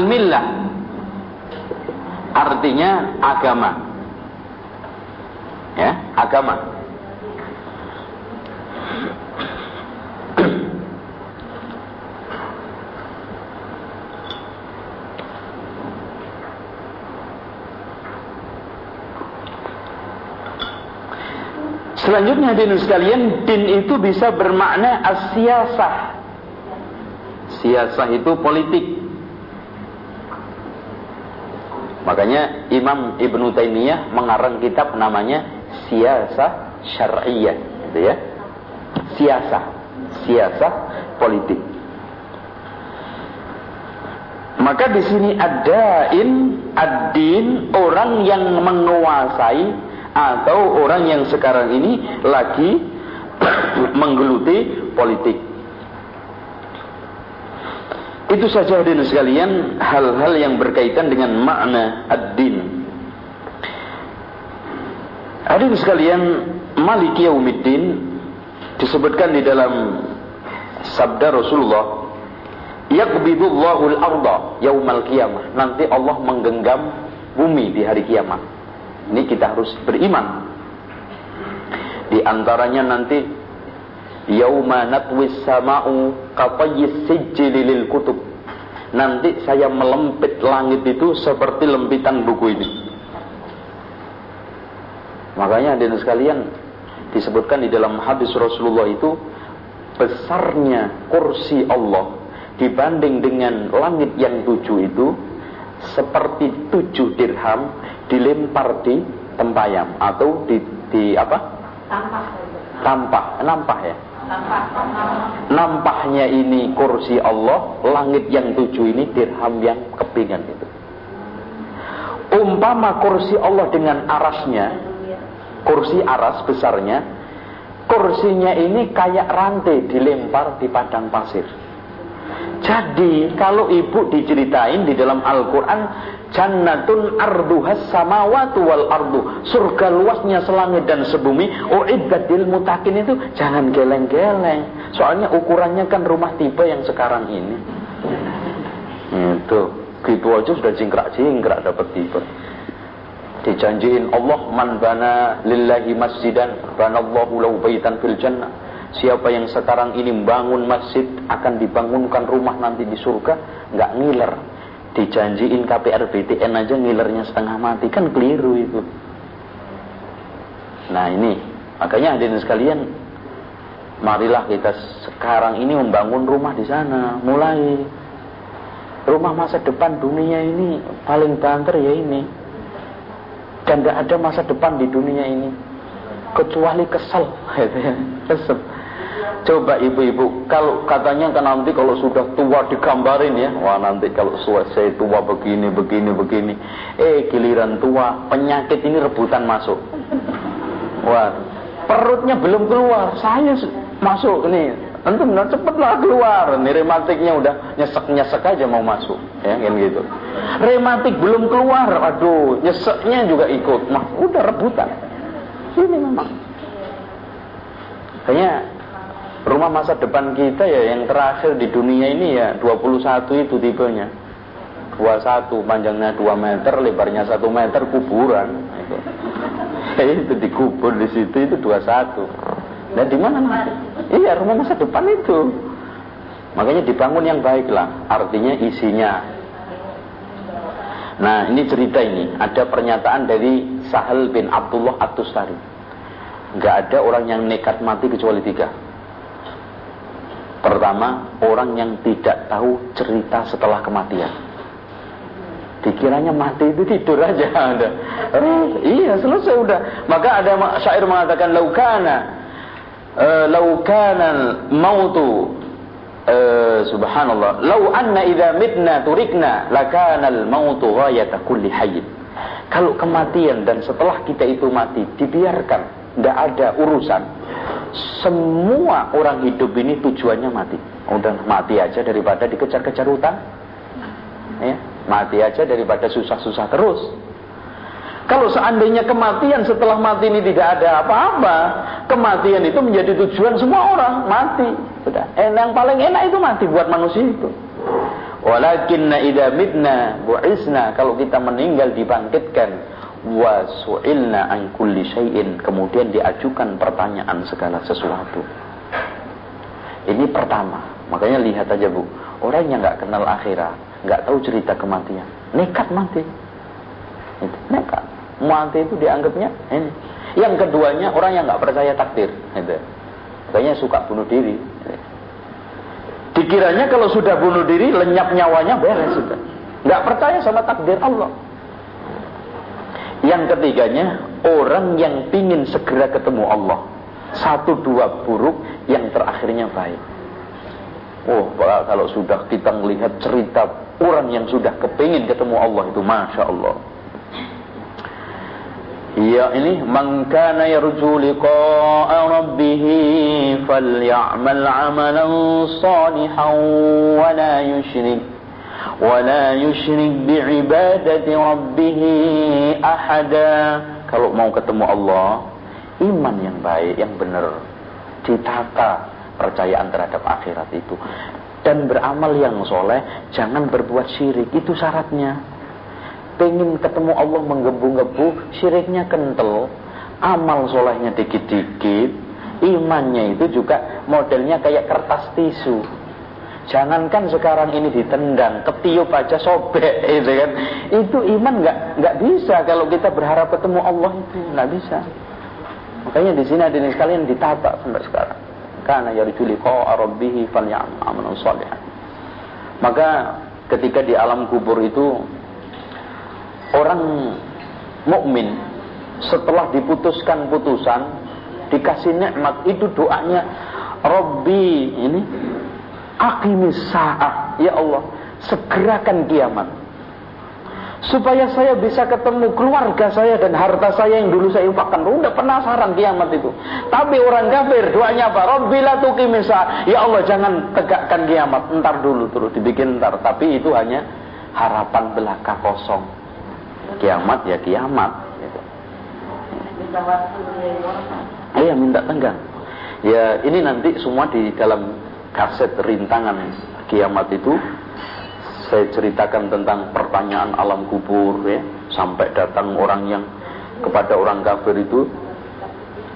Al-millah artinya agama. Ya, agama. Selanjutnya hadirin sekalian, din itu bisa bermakna asyasah. Siasah itu politik. Makanya Imam Ibnu Taimiyah mengarang kitab namanya Siasah Syar'iyyah, gitu ya. Siasah, siasah politik. Maka di sini adain ad-din orang yang menguasai atau orang yang sekarang ini lagi menggeluti politik. Itu saja hadirin sekalian hal-hal yang berkaitan dengan makna ad-din. Hadirin sekalian, Malik Yaumiddin disebutkan di dalam sabda Rasulullah, "Yaqbidullahu al-arda yaumal qiyamah." Nanti Allah menggenggam bumi di hari kiamat. Ini kita harus beriman. Di antaranya nanti yauma natwis sama'u qatayyis sijili lil kutub nanti saya melempit langit itu seperti lempitan buku ini makanya hadirin sekalian disebutkan di dalam hadis Rasulullah itu besarnya kursi Allah dibanding dengan langit yang tujuh itu seperti tujuh dirham dilempar di tempayam atau di, di apa? Tampah. Tampah, nampah ya Nampaknya ini kursi Allah, langit yang tujuh ini dirham yang kepingan itu. Umpama kursi Allah dengan arasnya, kursi aras besarnya, kursinya ini kayak rantai dilempar di padang pasir. Jadi kalau ibu diceritain di dalam Al-Quran Jannatun arduhas samawatu wal ardu. Surga luasnya selangit dan sebumi. Uiddat lil mutakin itu jangan geleng-geleng. Soalnya ukurannya kan rumah tipe yang sekarang ini. Itu. Gitu aja sudah jingkrak-jingkrak dapat tipe. Dijanjiin Allah man bana lillahi masjidan banallahu lahu baitan fil jannah. Siapa yang sekarang ini bangun masjid akan dibangunkan rumah nanti di surga, nggak ngiler dijanjiin KPR BTN aja ngilernya setengah mati. Kan keliru itu. Nah ini. Makanya hadirin sekalian marilah kita sekarang ini membangun rumah di sana. Mulai. Rumah masa depan dunia ini paling banter ya ini. Dan tidak ada masa depan di dunia ini. Kecuali kesel kesel Coba ibu-ibu, kalau katanya kan nanti kalau sudah tua digambarin ya, wah nanti kalau saya tua begini, begini, begini. Eh giliran tua, penyakit ini rebutan masuk. Wah, perutnya belum keluar, saya masuk nih. Tentu benar cepatlah keluar. Nih rematiknya udah nyesek-nyesek aja mau masuk, ya kan gitu. Rematik belum keluar, aduh, nyeseknya juga ikut. Mah, udah rebutan. Ini memang. Kayaknya rumah masa depan kita ya yang terakhir di dunia ini ya 21 itu tipenya. 21 panjangnya 2 meter, lebarnya 1 meter kuburan. Itu. itu dikubur di situ itu 21. Dan di mana? Iya, rumah masa depan itu. Makanya dibangun yang baik lah, artinya isinya. Nah, ini cerita ini, ada pernyataan dari Sahal bin Abdullah At-Tustari. Gak ada orang yang nekat mati kecuali tiga. Pertama, orang yang tidak tahu cerita setelah kematian. Dikiranya mati itu tidur aja ada. Eh, iya selesai udah. Maka ada syair mengatakan laukana uh, laukana mautu uh, subhanallah lau anna idza mitna turikna lakana al mautu ghayata kulli hayy. Kalau kematian dan setelah kita itu mati dibiarkan tidak ada urusan. Semua orang hidup ini tujuannya mati. Udah mati aja daripada dikejar-kejar utang. Ya Mati aja daripada susah-susah terus. Kalau seandainya kematian setelah mati ini tidak ada apa-apa, kematian itu menjadi tujuan semua orang, mati. Sudah. Eh, yang paling enak itu mati buat manusia itu. Walakinna idza mitna bu'isna kalau kita meninggal dibangkitkan wa su'ilna an kulli syai'in kemudian diajukan pertanyaan segala sesuatu. Ini pertama. Makanya lihat aja Bu, orang yang nggak kenal akhirat, nggak tahu cerita kematian, nekat mati. Itu, nekat. Mati itu dianggapnya ini. Yang keduanya orang yang nggak percaya takdir, itu. Kayaknya suka bunuh diri. Dikiranya kalau sudah bunuh diri lenyap nyawanya beres sudah. Nggak percaya sama takdir Allah. Yang ketiganya orang yang pingin segera ketemu Allah. Satu dua buruk yang terakhirnya baik. Oh, kalau sudah kita melihat cerita orang yang sudah kepingin ketemu Allah itu, masya Allah. Ya ini man kana yarju liqa'a rabbih falyamal 'amalan salihan wa la yushrik la yushrik bi'ibadati rabbih ahada. Kalau mau ketemu Allah, iman yang baik, yang benar, ditata percayaan terhadap akhirat itu. Dan beramal yang soleh jangan berbuat syirik. Itu syaratnya. Pengen ketemu Allah menggebu-gebu syiriknya kental. Amal solehnya dikit-dikit. Imannya itu juga modelnya kayak kertas tisu jangankan sekarang ini ditendang ketiup aja sobek itu kan. Itu iman nggak nggak bisa kalau kita berharap ketemu Allah itu nggak bisa. Makanya di sini ada sekalian ditata sampai sekarang. Rabbih falyamal shalihan. Maka ketika di alam kubur itu orang mukmin setelah diputuskan putusan dikasih nikmat itu doanya Rabbi ini aqimis sa'ah ya Allah segerakan kiamat supaya saya bisa ketemu keluarga saya dan harta saya yang dulu saya infakkan. Udah penasaran kiamat itu. Tapi orang kafir doanya apa? Rabbila tuqimisa. Ya Allah jangan tegakkan kiamat. Entar dulu terus dibikin entar. Tapi itu hanya harapan belaka kosong. Kiamat ya kiamat. Gitu. Iya minta tenggang. Ya ini nanti semua di dalam kaset rintangan kiamat itu saya ceritakan tentang pertanyaan alam kubur ya. Sampai datang orang yang kepada orang kafir itu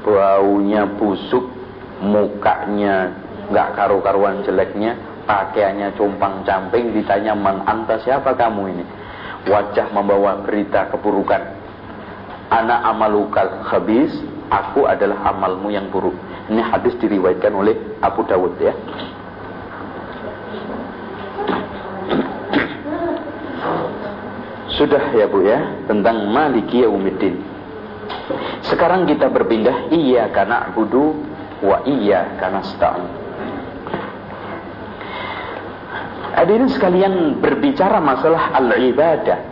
baunya busuk mukanya nggak karu-karuan jeleknya pakaiannya compang camping ditanya man anta siapa kamu ini? Wajah membawa berita keburukan. Anak amalukal habis aku adalah amalmu yang buruk ini hadis diriwayatkan oleh Abu Dawud ya Sudah ya Bu ya tentang Maliki Yaumiddin. Sekarang kita berpindah iya karena budu wa iya karena sta'in. Hadirin sekalian berbicara masalah al-ibadah.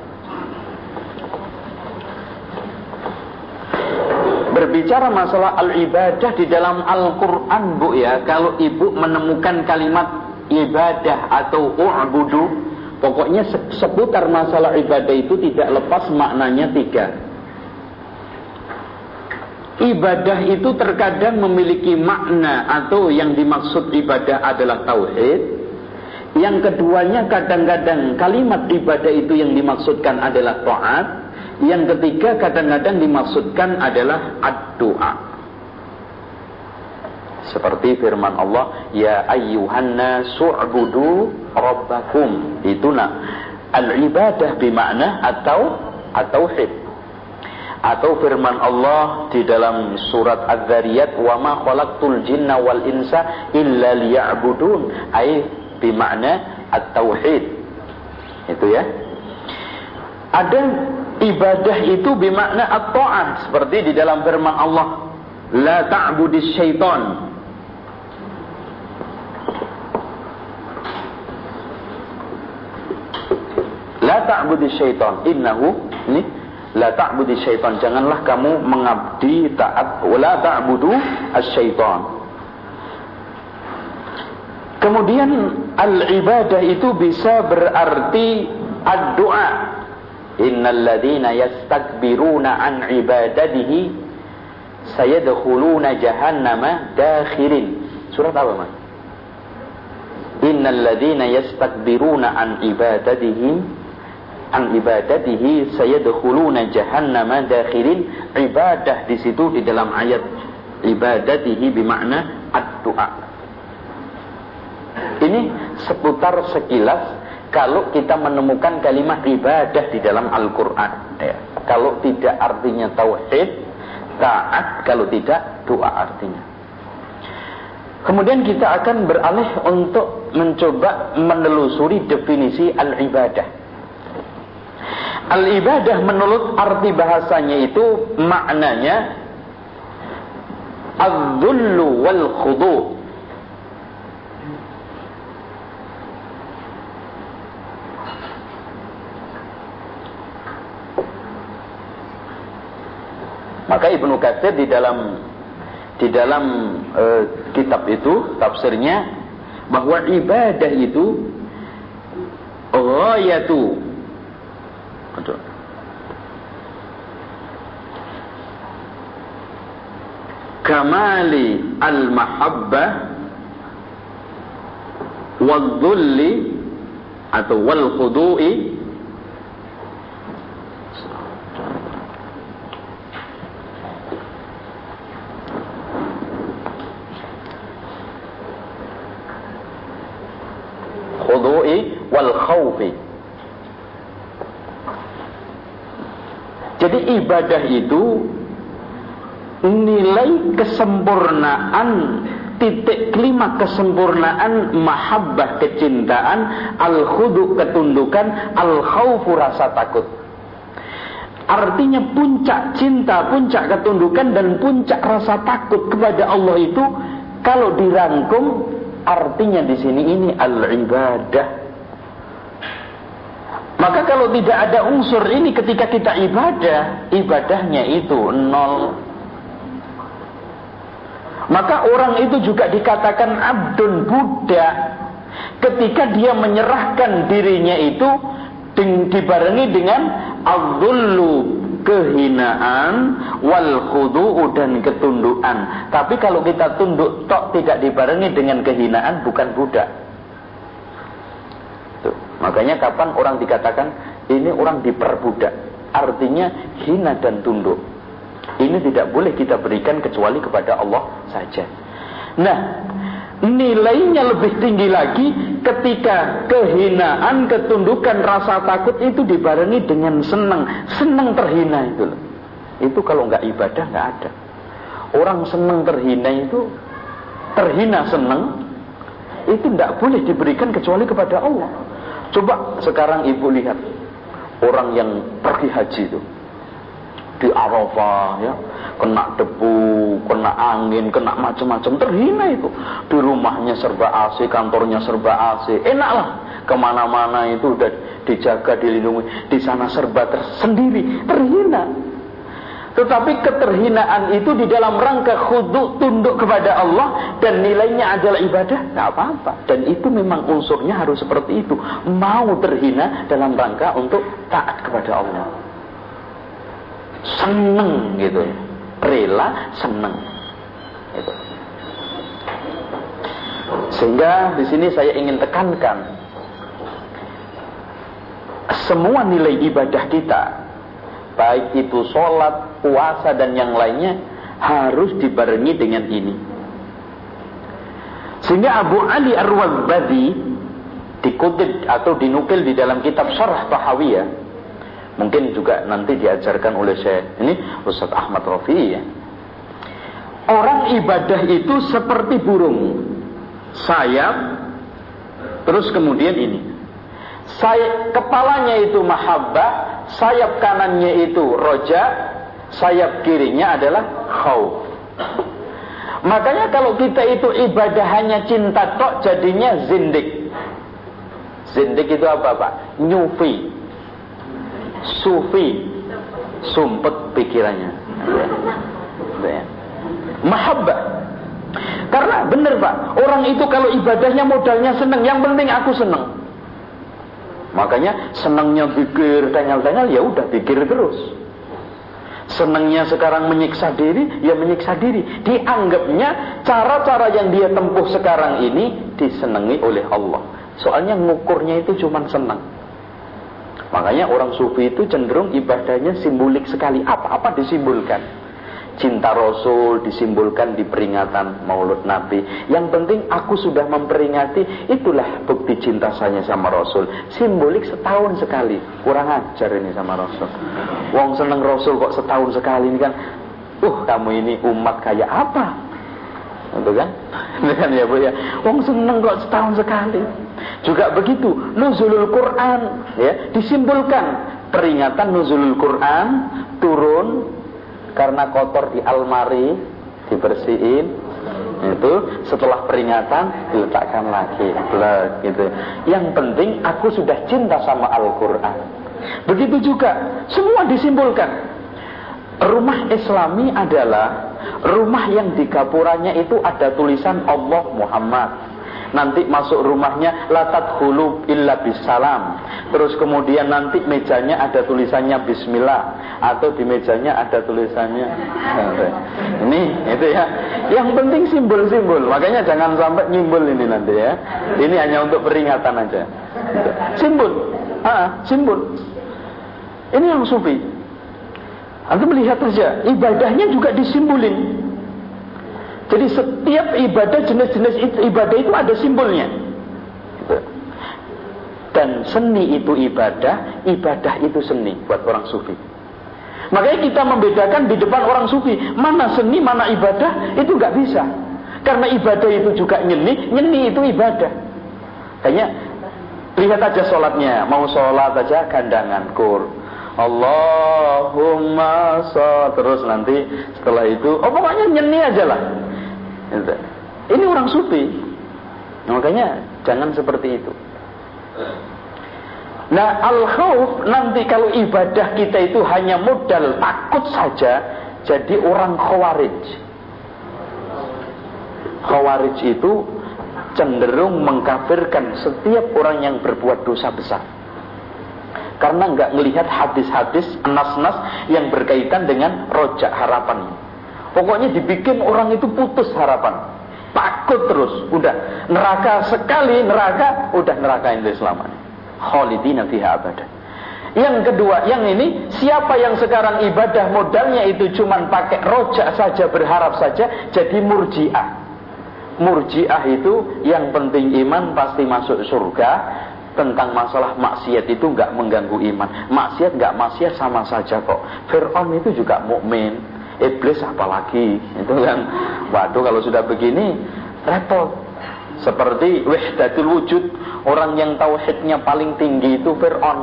Berbicara masalah al-ibadah di dalam Al-Quran bu ya. Kalau ibu menemukan kalimat ibadah atau u'budu Pokoknya seputar masalah ibadah itu tidak lepas maknanya tiga. Ibadah itu terkadang memiliki makna atau yang dimaksud ibadah adalah tauhid. Yang keduanya kadang-kadang kalimat ibadah itu yang dimaksudkan adalah taat yang ketiga kadang-kadang dimaksudkan adalah ad-doa. Seperti firman Allah, Ya ayyuhan nasu'budu rabbakum. Itu nak al-ibadah bimakna atau hib. Atau firman Allah di dalam surat Az-Zariyat, "Wa ma khalaqtul jinna wal insa illa liya'budun." Ai bimakna at-tauhid. Itu ya. Ada ibadah itu bermakna at-ta'ah seperti di dalam firman Allah la ta'budis syaitan. La ta'budis syaitan. Innahu ini la ta'budis syaitan. Janganlah kamu mengabdi taat la ta'budu as-syaitan kemudian al-ibadah itu bisa berarti ad-doa innal ladzina yastakbiruna an ibadatihi sayadkhuluna jahannama dakhirin. Surat apa mas? Innal ladzina yastakbiruna an ibadatihi an ibadatihi sayadkhuluna jahannama dakhirin. Ibadah di situ di dalam ayat ibadatihi bermakna ad-doa ini seputar sekilas kalau kita menemukan kalimat ibadah di dalam Al-Quran. Ya. Kalau tidak artinya tauhid, taat, kalau tidak doa artinya. Kemudian kita akan beralih untuk mencoba menelusuri definisi al-ibadah. Al-ibadah menurut arti bahasanya itu maknanya al-dhullu wal Maka Ibnu Katsir di dalam di dalam e, kitab itu tafsirnya bahwa ibadah itu ghayatu. Kamali al-mahabbah wal-dhulli atau wal-khudu'i wal khawfi. Jadi ibadah itu nilai kesempurnaan titik kelima kesempurnaan mahabbah kecintaan al khudu ketundukan al khawfu rasa takut artinya puncak cinta puncak ketundukan dan puncak rasa takut kepada Allah itu kalau dirangkum artinya di sini ini al ibadah maka kalau tidak ada unsur ini ketika kita ibadah, ibadahnya itu nol. Maka orang itu juga dikatakan abdun budak ketika dia menyerahkan dirinya itu dibarengi dengan abdullu kehinaan wal khudu'u dan ketundukan. Tapi kalau kita tunduk tok tidak dibarengi dengan kehinaan bukan budak. Makanya kapan orang dikatakan ini orang diperbudak, artinya hina dan tunduk. Ini tidak boleh kita berikan kecuali kepada Allah saja. Nah, nilainya lebih tinggi lagi ketika kehinaan, ketundukan, rasa takut itu dibarengi dengan senang, senang terhina itu. Itu kalau nggak ibadah nggak ada. Orang senang terhina itu terhina senang itu tidak boleh diberikan kecuali kepada Allah. Coba sekarang ibu lihat orang yang pergi haji itu. Di Arafah ya. Kena debu, kena angin, kena macam-macam. Terhina itu. Di rumahnya serba AC, kantornya serba AC, enaklah ke mana-mana itu udah dijaga, dilindungi, di sana serba tersendiri, terhina. Tetapi keterhinaan itu di dalam rangka khudu tunduk kepada Allah dan nilainya adalah ibadah, nggak apa-apa. Dan itu memang unsurnya harus seperti itu. Mau terhina dalam rangka untuk taat kepada Allah. Seneng gitu ya. Rela seneng. Gitu. Sehingga di sini saya ingin tekankan semua nilai ibadah kita baik itu sholat, puasa dan yang lainnya harus dibarengi dengan ini. Sehingga Abu Ali Ar-Wabadi dikutip atau dinukil di dalam kitab Syarah Tahawiyah. Mungkin juga nanti diajarkan oleh saya ini Ustaz Ahmad Rafi ya. Orang ibadah itu seperti burung. Sayap terus kemudian ini. Sayap kepalanya itu mahabbah, sayap kanannya itu roja, sayap kirinya adalah khauf. Makanya kalau kita itu ibadah hanya cinta tok jadinya zindik. Zindik itu apa Pak? Nyufi. Sufi. Sumpet pikirannya. Ya. Mahabbah. Karena benar Pak, orang itu kalau ibadahnya modalnya seneng, yang penting aku seneng. Makanya senangnya pikir tengah-tengah ya udah pikir terus. Senangnya sekarang menyiksa diri, ya menyiksa diri. Dianggapnya cara-cara yang dia tempuh sekarang ini disenangi oleh Allah. Soalnya ngukurnya itu cuma senang. Makanya orang sufi itu cenderung ibadahnya simbolik sekali. Apa-apa disimbolkan cinta Rasul disimbolkan di peringatan Maulud Nabi. Yang penting aku sudah memperingati, itulah bukti cinta saya sama Rasul. Simbolik setahun sekali. Kurang ajar ini sama Rasul. Wong seneng Rasul kok setahun sekali ini kan. Uh, kamu ini umat kayak apa? Itu kan? Ini kan ya Bu ya. Wong seneng kok setahun sekali. Juga begitu, nuzulul Quran ya, disimbolkan peringatan nuzulul Quran turun karena kotor di almari dibersihin itu setelah peringatan diletakkan lagi. Blah, gitu. Yang penting aku sudah cinta sama Al-Quran. Begitu juga semua disimbolkan rumah islami adalah rumah yang di gapuranya itu ada tulisan Allah Muhammad nanti masuk rumahnya latat hulu illa bisalam. Terus kemudian nanti mejanya ada tulisannya bismillah. Atau di mejanya ada tulisannya ini itu ya. Yang penting simbol-simbol. Makanya jangan sampai nyimbol ini nanti ya. Ini hanya untuk peringatan aja. Simbol. Ah simbol. Ini yang sufi. Anda melihat saja ibadahnya juga disimbolin jadi setiap ibadah jenis-jenis ibadah itu ada simbolnya. Dan seni itu ibadah, ibadah itu seni buat orang sufi. Makanya kita membedakan di depan orang sufi mana seni, mana ibadah itu nggak bisa. Karena ibadah itu juga nyeni, nyeni itu ibadah. Kayaknya lihat aja sholatnya, mau sholat aja gandangan kur. Allahumma so terus nanti setelah itu, oh pokoknya nyeni aja lah. Ini orang sufi. Makanya jangan seperti itu. Nah al-khawf nanti kalau ibadah kita itu hanya modal takut saja jadi orang khawarij. Khawarij itu cenderung mengkafirkan setiap orang yang berbuat dosa besar. Karena nggak melihat hadis-hadis nas-nas yang berkaitan dengan rojak harapan. Pokoknya dibikin orang itu putus harapan. Takut terus, udah neraka sekali neraka, udah neraka itu selamanya. Khalidina fiha abada. Yang kedua, yang ini siapa yang sekarang ibadah modalnya itu cuman pakai rojak saja, berharap saja, jadi murjiah. Murjiah itu yang penting iman pasti masuk surga. Tentang masalah maksiat itu nggak mengganggu iman. Maksiat nggak maksiat sama saja kok. Fir'aun itu juga mukmin iblis apalagi itu kan. Waduh kalau sudah begini repot. Seperti wahdatul wujud orang yang tauhidnya paling tinggi itu Fir'aun.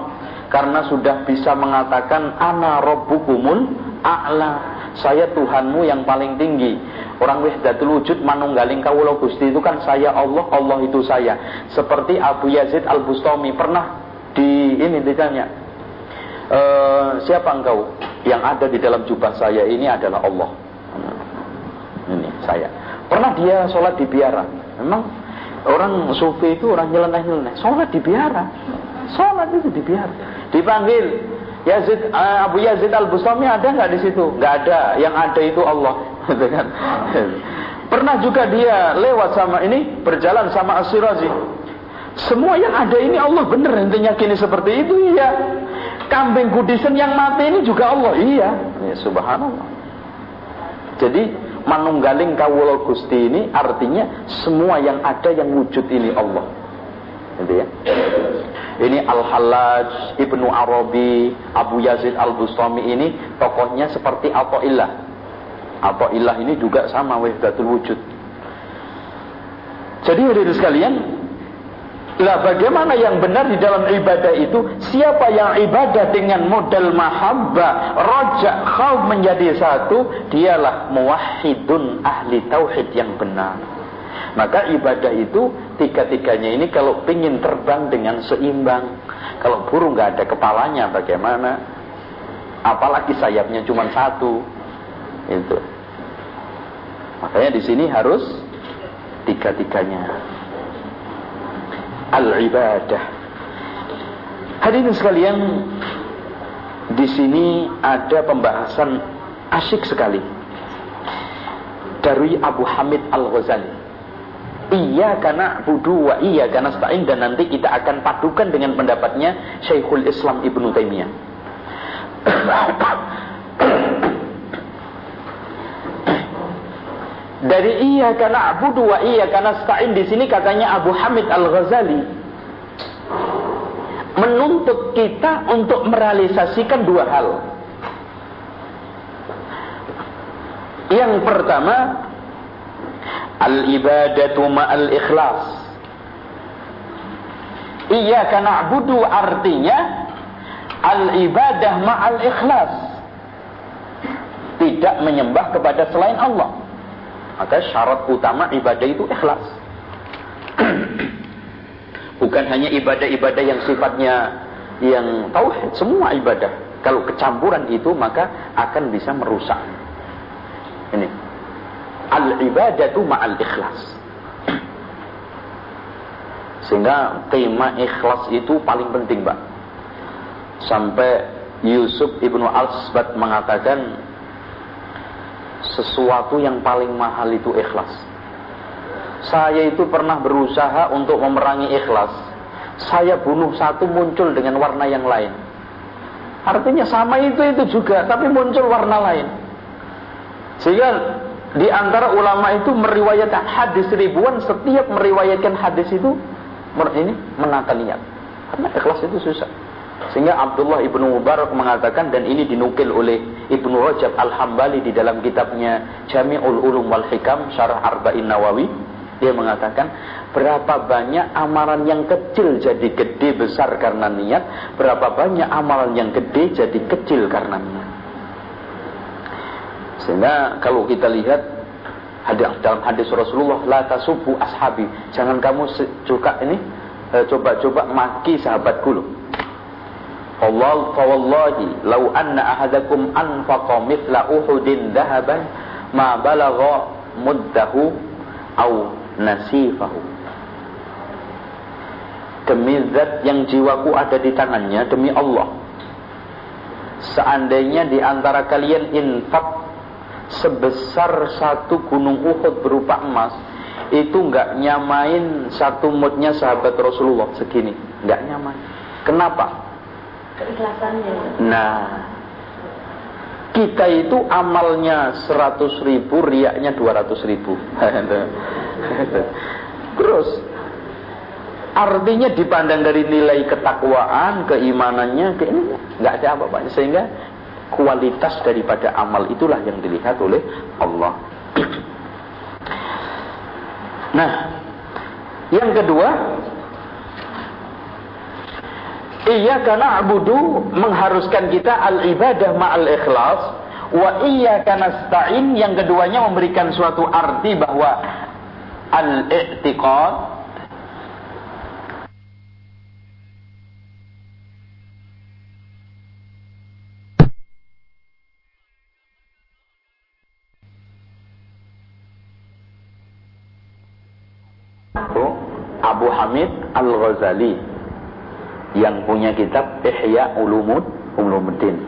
Karena sudah bisa mengatakan ana rabbukumul a'la. Saya Tuhanmu yang paling tinggi. Orang wahdatul wujud manunggaling kawula Gusti itu kan saya Allah Allah itu saya. Seperti Abu Yazid Al Bustami pernah di ini ditanya e, siapa engkau Yang ada di dalam jubah saya ini adalah Allah. Ini saya. Pernah dia sholat di biara. Memang orang sufi itu orang nyeleneh-nyeleneh. Sholat di biara. Sholat itu di biara. Dipanggil Yazid uh, Abu Yazid Al Bustami ada nggak di situ? Nggak ada. Yang ada itu Allah. Gitu kan? Pernah juga dia lewat sama ini berjalan sama Asyirazi. Semua yang ada ini Allah bener intinya kini seperti itu iya. Kambing kudisen yang mati ini juga Allah iya. Ya, subhanallah. Jadi manunggaling kawula Gusti ini artinya semua yang ada yang wujud ini Allah. Gitu ya. Ini Al-Hallaj, Ibnu Arabi, Abu Yazid Al-Bustami ini tokohnya seperti Ilah. Atau Ilah ini juga sama wahdatul wujud. Jadi hadirin sekalian, lah bagaimana yang benar di dalam ibadah itu? Siapa yang ibadah dengan model mahabbah, rojak, khauf menjadi satu, dialah muwahhidun ahli tauhid yang benar. Maka ibadah itu tiga-tiganya ini kalau ingin terbang dengan seimbang. Kalau burung nggak ada kepalanya bagaimana? Apalagi sayapnya cuma satu. Itu. Makanya di sini harus tiga-tiganya. Al-ibadah. Hadirin sekalian, di sini ada pembahasan asyik sekali dari Abu Hamid Al-Ghazali. Iya karena budu wa iya karena stain dan nanti kita akan padukan dengan pendapatnya Syekhul Islam Ibnu Taimiyah. Dari iya karena budu wa iya karena stain di sini katanya Abu Hamid Al Ghazali menuntut kita untuk merealisasikan dua hal. Yang pertama Al-ibadatu ma'al ikhlas. Iyyaka na'budu artinya al-ibadah ma'al ikhlas. Tidak menyembah kepada selain Allah. Maka syarat utama ibadah itu ikhlas. Bukan hanya ibadah-ibadah yang sifatnya yang tauhid, semua ibadah. Kalau kecampuran itu maka akan bisa merusak. Ini al-ibadatu ma'al ikhlas. Sehingga tema ikhlas itu paling penting, Pak. Sampai Yusuf ibnu Al-Sbat mengatakan sesuatu yang paling mahal itu ikhlas. Saya itu pernah berusaha untuk memerangi ikhlas. Saya bunuh satu muncul dengan warna yang lain. Artinya sama itu itu juga, tapi muncul warna lain. Sehingga di antara ulama itu meriwayatkan hadis ribuan, setiap meriwayatkan hadis itu ini menata niat. Karena ikhlas itu susah. Sehingga Abdullah ibnu Mubarak mengatakan dan ini dinukil oleh Ibnu Rajab Al-Hambali di dalam kitabnya Jami'ul Ulum wal Hikam Syarah Arba'in Nawawi dia mengatakan berapa banyak amalan yang kecil jadi gede besar karena niat, berapa banyak amalan yang gede jadi kecil karena niat. Sehingga kalau kita lihat hadis dalam hadis Rasulullah la tasubu ashabi, jangan kamu suka ini eh, coba-coba maki sahabatku loh. Allah fa wallahi law anna ahadakum anfaqa mithla uhudin dhahaban ma balagha muddahu au nasifahu. Demi zat yang jiwaku ada di tangannya demi Allah. Seandainya di antara kalian infak sebesar satu gunung Uhud berupa emas itu nggak nyamain satu mutnya sahabat Rasulullah segini nggak nyamain kenapa keikhlasannya nah kita itu amalnya 100 ribu riaknya 200 ribu. Terus artinya dipandang dari nilai ketakwaan keimanannya ke ini nggak ada apa-apa. Sehingga kualitas daripada amal itulah yang dilihat oleh Allah. Nah, yang kedua, Iya karena abudu mengharuskan kita al-ibadah ma al ikhlas. Wa iya karena stain yang keduanya memberikan suatu arti bahwa al-i'tiqad Abu Hamid Al-Ghazali yang punya kitab Ihya Ulumud Ulumuddin.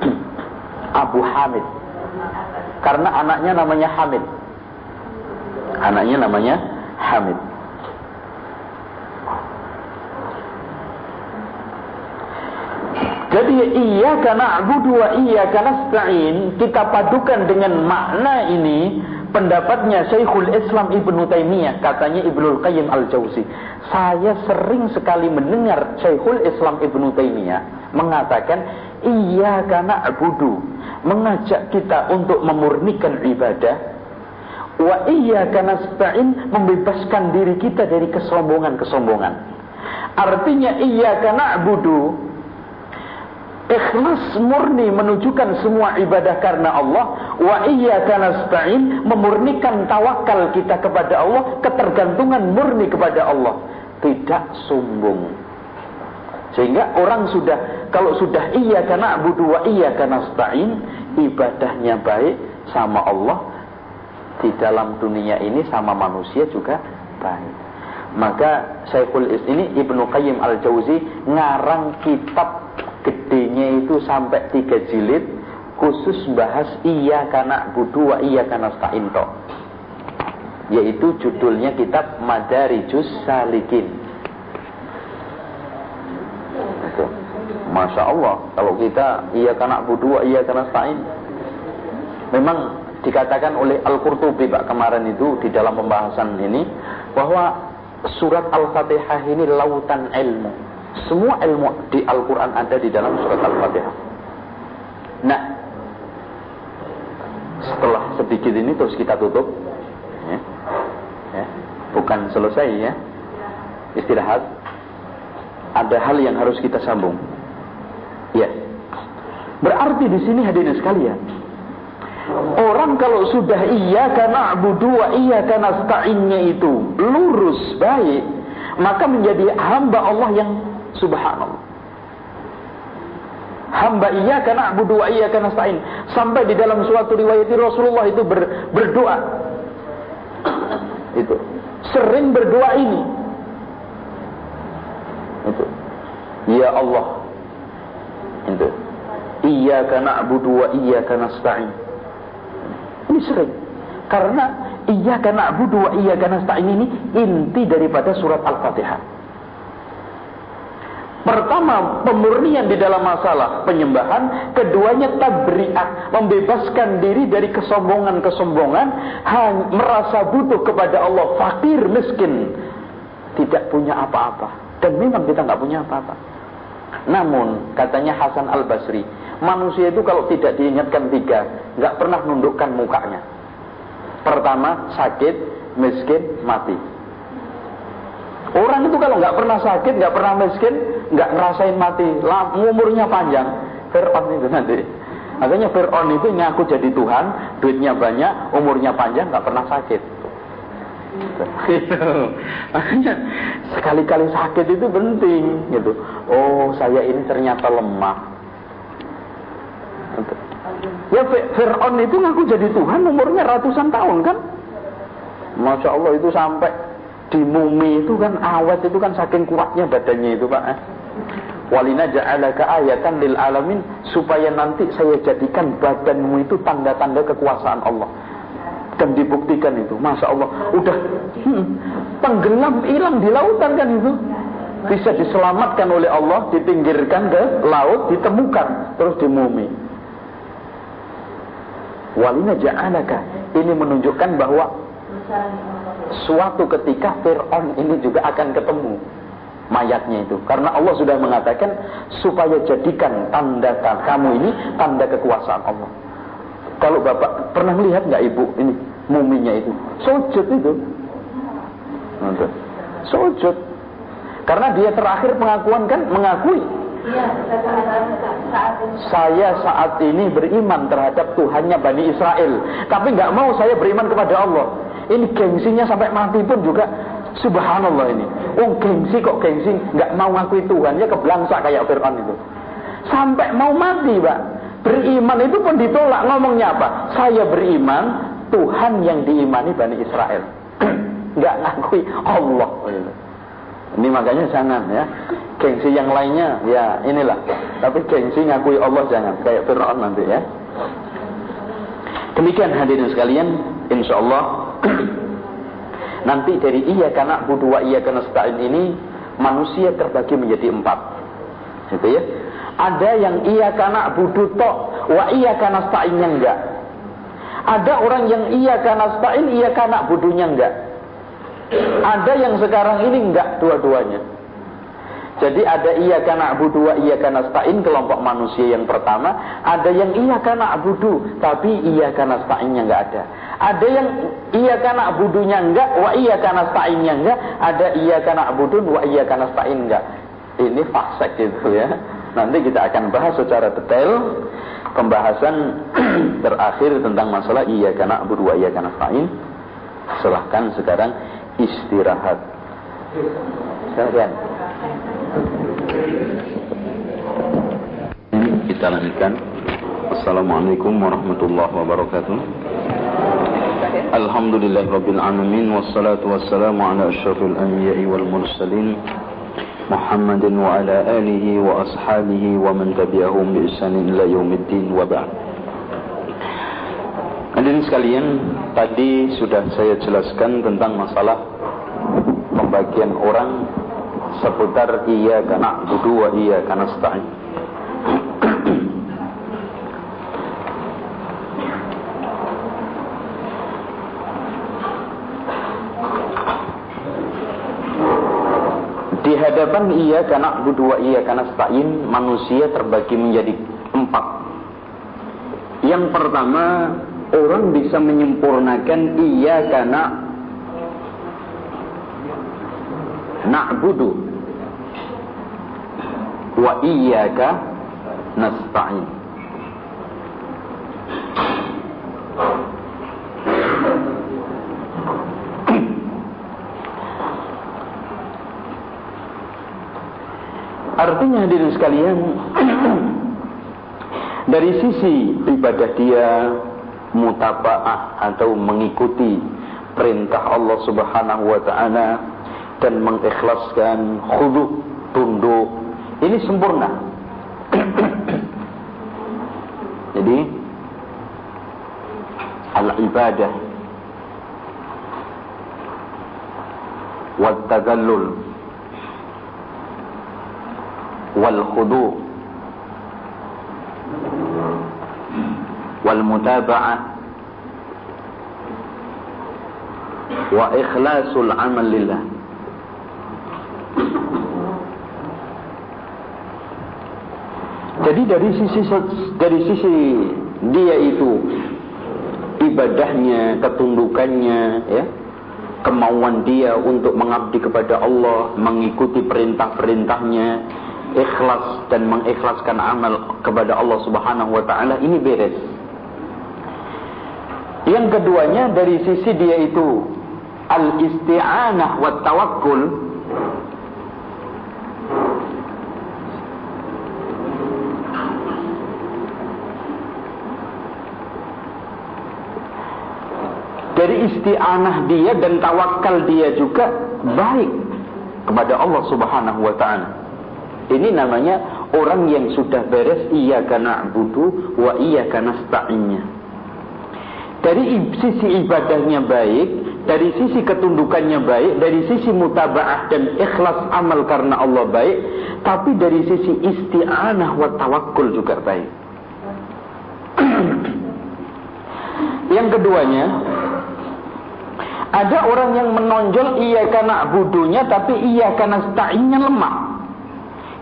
Abu Hamid. Karena anaknya namanya Hamid. Anaknya namanya Hamid. Jadi iya karena abu dua iya karena kita padukan dengan makna ini pendapatnya Syekhul Islam Ibnu Taimiyah katanya Ibnu Qayyim Al-Jauzi. Saya sering sekali mendengar Syekhul Islam Ibnu Taimiyah mengatakan iya karena abudu mengajak kita untuk memurnikan ibadah wa iya karena stain membebaskan diri kita dari kesombongan-kesombongan. Artinya iya karena abudu ikhlas murni menunjukkan semua ibadah karena Allah. Wa iyyaka nasta'in memurnikan tawakal kita kepada Allah ketergantungan murni kepada Allah. Tidak sombong. Sehingga orang sudah kalau sudah iya karena budu wa iya karena nasta'in ibadahnya baik sama Allah di dalam dunia ini sama manusia juga baik. Maka Syekhul ini Ibnu Qayyim Al-Jauzi ngarang kitab gedenya itu sampai tiga jilid khusus bahas iya karena budu wa iya karena sta'into yaitu judulnya kitab Madarijus Salikin. Itu. Masya Allah kalau kita iya karena budu wa iya karena sta'in. Memang dikatakan oleh Al-Qurtubi Pak kemarin itu di dalam pembahasan ini bahwa surat Al-Fatihah ini lautan ilmu semua ilmu di Al-Quran ada di dalam surat Al-Fatihah. Nah, setelah sedikit ini terus kita tutup. Ya. Ya. Bukan selesai ya. Istirahat. Ada hal yang harus kita sambung. Ya. Berarti di sini hadirin sekalian. Orang kalau sudah iya karena abudu wa iya karena itu lurus baik, maka menjadi hamba Allah yang Subhanallah. Hamba iya karena abu dua iya karena stain. Sampai di dalam suatu riwayat Rasulullah itu ber, berdoa. Itu. Sering berdoa ini. Itu. Ya Allah. Itu. Iya karena abu dua iya karena stain. Ini sering. Karena iya karena abu dua iya karena stain ini inti daripada surat Al-Fatihah. Pertama, pemurnian di dalam masalah penyembahan. Keduanya tabri'ah, membebaskan diri dari kesombongan-kesombongan. Merasa butuh kepada Allah, fakir, miskin. Tidak punya apa-apa. Dan memang kita nggak punya apa-apa. Namun, katanya Hasan Al-Basri, manusia itu kalau tidak diingatkan tiga, nggak pernah nundukkan mukanya. Pertama, sakit, miskin, mati. Orang itu kalau nggak pernah sakit, nggak pernah miskin, nggak ngerasain mati, umurnya panjang. Fir'aun itu nanti. Makanya Fir'aun itu ngaku jadi Tuhan, duitnya banyak, umurnya panjang, nggak pernah sakit. Makanya sekali-kali sakit itu penting gitu. Oh, saya ini ternyata lemah. Ya Fir'aun itu ngaku jadi Tuhan umurnya ratusan tahun kan? Masya Allah itu sampai di mumi itu kan awet itu kan saking kuatnya badannya itu Pak. Eh? Walina ja'alaka ayatan lil alamin supaya nanti saya jadikan badanmu itu tanda-tanda kekuasaan Allah. Dan dibuktikan itu, masya Allah, udah hmm, tenggelam hilang di lautan kan itu, bisa diselamatkan oleh Allah, dipinggirkan ke laut, ditemukan terus di mumi. Walina ja'alaka ini menunjukkan bahwa suatu ketika Fir'aun ini juga akan ketemu mayatnya itu. Karena Allah sudah mengatakan supaya jadikan tanda kamu ini tanda kekuasaan Allah. Kalau bapak pernah melihat nggak ibu ini muminya itu sujud itu, sujud. Karena dia terakhir pengakuan kan mengakui saya saat ini beriman terhadap Tuhannya Bani Israel, tapi nggak mau saya beriman kepada Allah. Ini gengsinya sampai mati pun juga subhanallah ini. Oh gengsi kok gengsi nggak mau ngakui Tuhan ya keblangsa kayak Fir'aun itu. Sampai mau mati, Pak. Beriman itu pun ditolak ngomongnya apa? Saya beriman Tuhan yang diimani Bani Israel. nggak ngakui Allah. Ini makanya jangan ya. Gengsi yang lainnya ya inilah. Tapi gengsi ngakui Allah jangan kayak Fir'aun nanti ya. Demikian hadirin sekalian, insya Allah nanti dari iya karena budua iya karena stain ini manusia terbagi menjadi empat. Gitu ya. Ada yang iya karena budu tok, wa iya karena stainnya enggak. Ada orang yang iya karena stain, iya karena budunya enggak. Ada yang sekarang ini enggak dua-duanya. Jadi ada iya karena abudu wa iya karena stain kelompok manusia yang pertama. Ada yang iya karena abudu tapi iya karena stainnya enggak ada. Ada yang iya karena abudunya enggak, wa iya karena stainnya enggak. Ada iya karena abudun, wa iya karena stain enggak. Ini fasek gitu ya. Nanti kita akan bahas secara detail pembahasan terakhir tentang masalah iya karena abudu wa iya karena stain. Silahkan sekarang istirahat. Silahkan. Kita lanjutkan. Assalamualaikum warahmatullahi wabarakatuh. Alhamdulillah Wassalatu wassalamu ala ashrafil anbiya'i wal mursalin Muhammadin wa ala alihi wa ashabihi wa man tabi'ahum bi ihsanin ila yaumiddin wa ba'd Hadirin sekalian, tadi sudah saya jelaskan tentang masalah pembagian orang seputar iya karena budu wa iya karena stain. Di hadapan iya karena budu wa iya karena stain manusia terbagi menjadi empat. Yang pertama orang bisa menyempurnakan iya karena na'budu wa iyyaka nasta'in. Artinya hadirin sekalian dari sisi ibadah dia mutabaah atau mengikuti perintah Allah Subhanahu wa taala dan mengikhlaskan khudu tunduk ini sempurna. Jadi al ibadah wal tagallul wal khudu wal mutaba'ah wa ikhlasul amal lillah Jadi dari sisi dari sisi dia itu ibadahnya, ketundukannya, ya, kemauan dia untuk mengabdi kepada Allah, mengikuti perintah-perintahnya, ikhlas dan mengikhlaskan amal kepada Allah Subhanahu wa taala ini beres. Yang keduanya dari sisi dia itu al-isti'anah wa tawakkul dari isti'anah dia dan tawakal dia juga baik kepada Allah Subhanahu wa taala. Ini namanya orang yang sudah beres iya karena budu wa iya karena. Dari sisi ibadahnya baik, dari sisi ketundukannya baik, dari sisi mutabaah dan ikhlas amal karena Allah baik, tapi dari sisi isti'anah wa tawakul juga baik. yang keduanya, ada orang yang menonjol iya karena budunya tapi iya karena sta'innya lemah.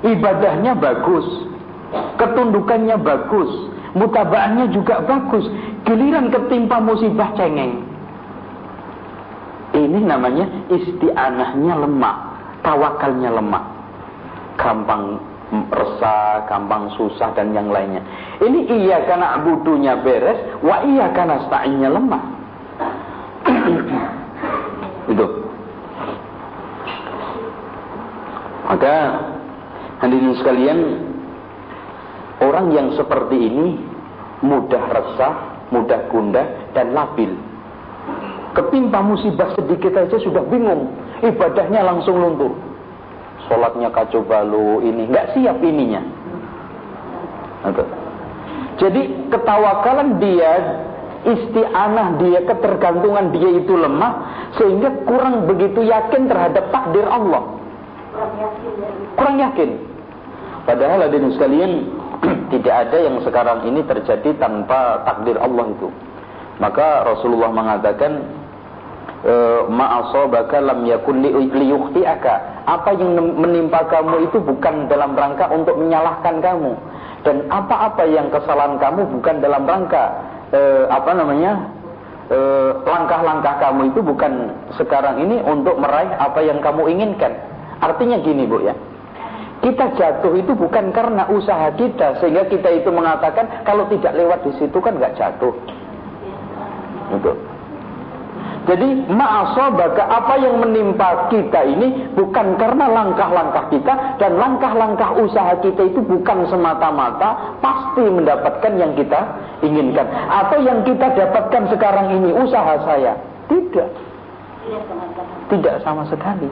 Ibadahnya bagus. Ketundukannya bagus. Mutabaannya juga bagus. Giliran ketimpa musibah cengeng. Ini namanya isti'anahnya lemah. Tawakalnya lemah. Gampang resah, gampang susah dan yang lainnya. Ini iya karena budunya beres, wa iya karena sta'innya lemah. Itu. Maka hadirin sekalian, orang yang seperti ini mudah resah, mudah gundah dan labil. ketimpa musibah sedikit aja sudah bingung, ibadahnya langsung luntur. Sholatnya kacau balau ini, nggak siap ininya. Jadi ketawakalan dia, isti'anah dia, ketergantungan dia itu lemah sehingga kurang begitu yakin terhadap takdir Allah. Kurang yakin. Padahal hadirin sekalian tidak ada yang sekarang ini terjadi tanpa takdir Allah itu. Maka Rasulullah mengatakan e, ma'asabaka lam yakun liyukhti'aka. Apa yang menimpa kamu itu bukan dalam rangka untuk menyalahkan kamu dan apa-apa yang kesalahan kamu bukan dalam rangka e, apa namanya eh, langkah-langkah kamu itu bukan sekarang ini untuk meraih apa yang kamu inginkan. Artinya gini bu ya, kita jatuh itu bukan karena usaha kita sehingga kita itu mengatakan kalau tidak lewat di situ kan nggak jatuh. Itu. Jadi ma'asobaka apa yang menimpa kita ini bukan karena langkah-langkah kita dan langkah-langkah usaha kita itu bukan semata-mata pasti mendapatkan yang kita inginkan atau yang kita dapatkan sekarang ini usaha saya. Tidak. Tidak sama sekali.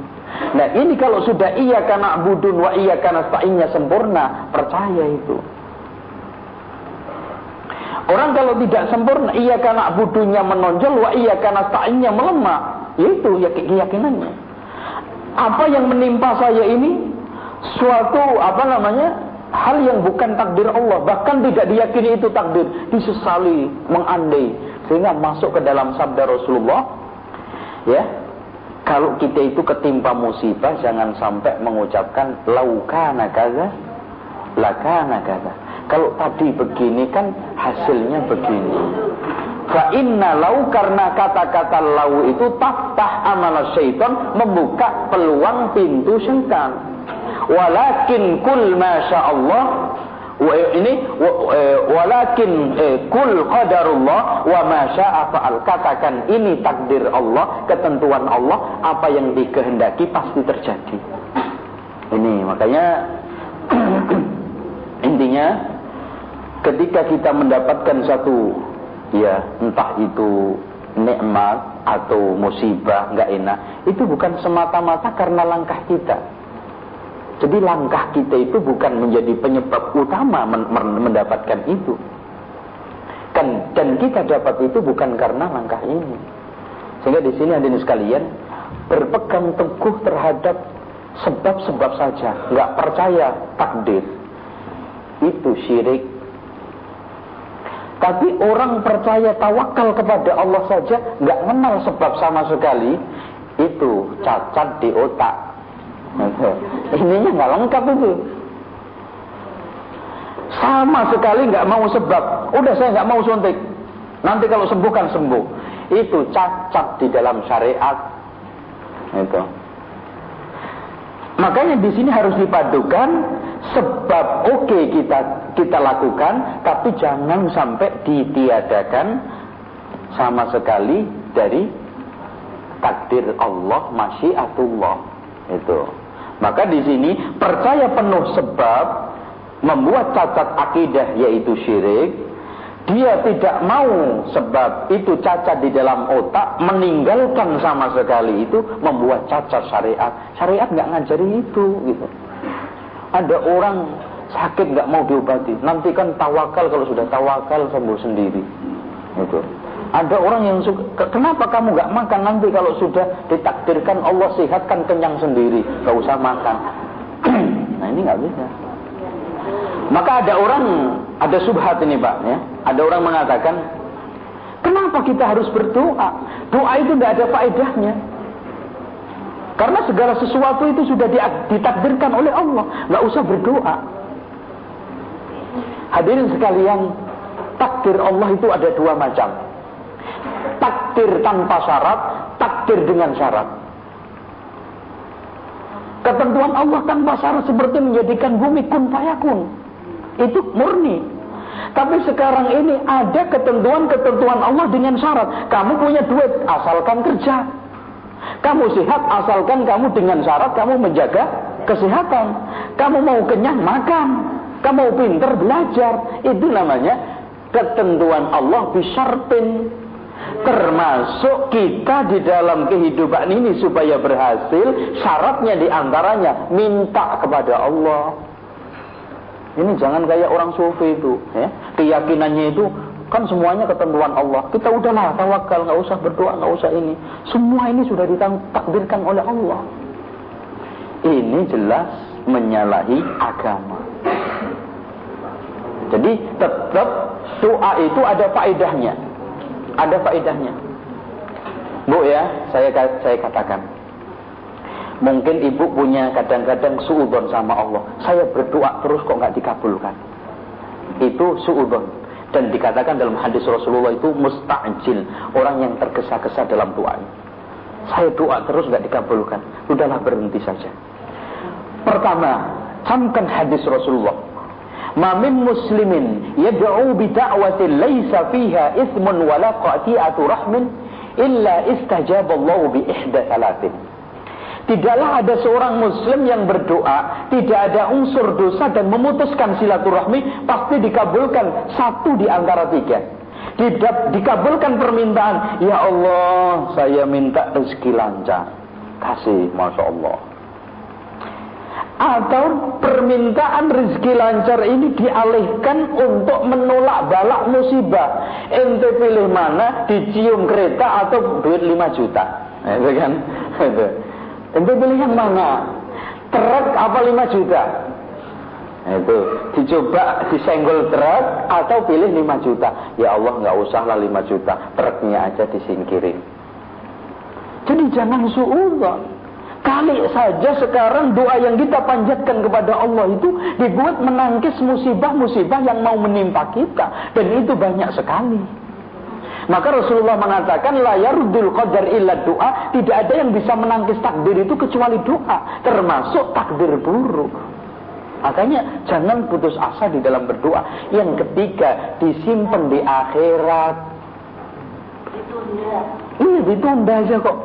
Nah ini kalau sudah iya karena budun wa iya karena sempurna, percaya itu. Orang kalau tidak sempurna, iya karena budunya menonjol, wa iya karena ta'innya melemah. Itu ya keyakinannya. Apa yang menimpa saya ini suatu apa namanya hal yang bukan takdir Allah, bahkan tidak diyakini itu takdir, disesali, mengandai, sehingga masuk ke dalam sabda Rasulullah, ya. Kalau kita itu ketimpa musibah, jangan sampai mengucapkan laukana kaza, lakana kaza. Kalau tadi begini kan hasilnya begini. Fa inna lau karena kata-kata lau itu taftah amal syaitan membuka peluang pintu syaitan. Walakin kul masya Allah ini eh, walakin eh, kul qadarullah wa ma syaa fa'al katakan ini takdir Allah ketentuan Allah apa yang dikehendaki pasti terjadi ini makanya intinya ketika kita mendapatkan satu ya entah itu nikmat atau musibah nggak enak itu bukan semata-mata karena langkah kita. Jadi langkah kita itu bukan menjadi penyebab utama men mendapatkan itu. Kan dan kita dapat itu bukan karena langkah ini. Sehingga di sini hadirin sekalian berpegang teguh terhadap sebab-sebab saja. Nggak percaya takdir. Itu syirik tapi orang percaya tawakal kepada Allah saja nggak kenal sebab sama sekali itu cacat di otak. Ininya nggak lengkap itu. Sama sekali nggak mau sebab. Udah saya nggak mau suntik. Nanti kalau sembuh kan sembuh. Itu cacat di dalam syariat. Itu. Makanya di sini harus dipadukan sebab oke okay kita kita lakukan, tapi jangan sampai ditiadakan sama sekali dari takdir Allah masyiatullah. Itu. Maka di sini percaya penuh sebab membuat cacat akidah yaitu syirik dia tidak mau sebab itu cacat di dalam otak meninggalkan sama sekali itu membuat cacat syariat. Syariat nggak ngajari itu gitu ada orang sakit nggak mau diobati. Nanti kan tawakal kalau sudah tawakal sembuh sendiri. Itu ada orang yang suka kenapa kamu nggak makan? Nanti kalau sudah ditakdirkan Allah sehatkan kenyang sendiri. Nggak usah makan. Nah ini nggak bisa. Maka ada orang, ada subhat ini Pak ya. Ada orang mengatakan, kenapa kita harus berdoa? Doa itu tidak ada faedahnya. Karena segala sesuatu itu sudah ditakdirkan oleh Allah. Nggak usah berdoa. Hadirin sekalian, takdir Allah itu ada dua macam. Takdir tanpa syarat, takdir dengan syarat. Ketentuan Allah tanpa syarat seperti menjadikan bumi kun fayakun. Itu murni. Tapi sekarang ini ada ketentuan-ketentuan Allah dengan syarat. Kamu punya duit, asalkan kerja. Kamu sehat, asalkan kamu dengan syarat kamu menjaga kesehatan. Kamu mau kenyang, makan. Kamu pinter, belajar. Itu namanya ketentuan Allah bisyartin. Termasuk kita di dalam kehidupan ini supaya berhasil, syaratnya di antaranya minta kepada Allah. Ini jangan kayak orang sufi itu, ya. keyakinannya itu kan semuanya ketentuan Allah. Kita udahlah tawakal, nggak usah berdoa, nggak usah ini. Semua ini sudah ditakdirkan oleh Allah. Ini jelas menyalahi agama. Jadi tetap doa itu ada faedahnya. Ada faedahnya. Bu ya, saya saya katakan. Mungkin ibu punya kadang-kadang suudon sama Allah. Saya berdoa terus kok nggak dikabulkan. Itu suudon. Dan dikatakan dalam hadis Rasulullah itu musta'jil. Orang yang tergesa-gesa dalam doa. Saya doa terus nggak dikabulkan. Udahlah berhenti saja. Pertama, camkan hadis Rasulullah. Mamin muslimin yad'u bi da'watin laysa fiha ismun wala qati'atu rahmin illa istajaballahu bi ihda thalathin. Tidaklah ada seorang muslim yang berdoa, tidak ada unsur dosa dan memutuskan silaturahmi, pasti dikabulkan satu di antara tiga. Tidak dikabulkan permintaan, ya Allah, saya minta rezeki lancar. Kasih, Masya Allah. Atau permintaan rezeki lancar ini dialihkan untuk menolak balak musibah. Ente pilih mana, dicium kereta atau duit 5 juta. Itu kan? Itu. Ente pilih yang mana? Truk apa 5 juta? Nah, itu dicoba disenggol truk atau pilih 5 juta. Ya Allah nggak usah lah 5 juta, truknya aja disingkirin. Jadi jangan suudzon. Kali saja sekarang doa yang kita panjatkan kepada Allah itu dibuat menangkis musibah-musibah yang mau menimpa kita. Dan itu banyak sekali. Maka Rasulullah mengatakan la yardul qadar illa doa, tidak ada yang bisa menangkis takdir itu kecuali doa, termasuk takdir buruk. Makanya jangan putus asa di dalam berdoa. Yang ketiga, disimpan di akhirat. Ditunda. Iya, ditunda aja kok.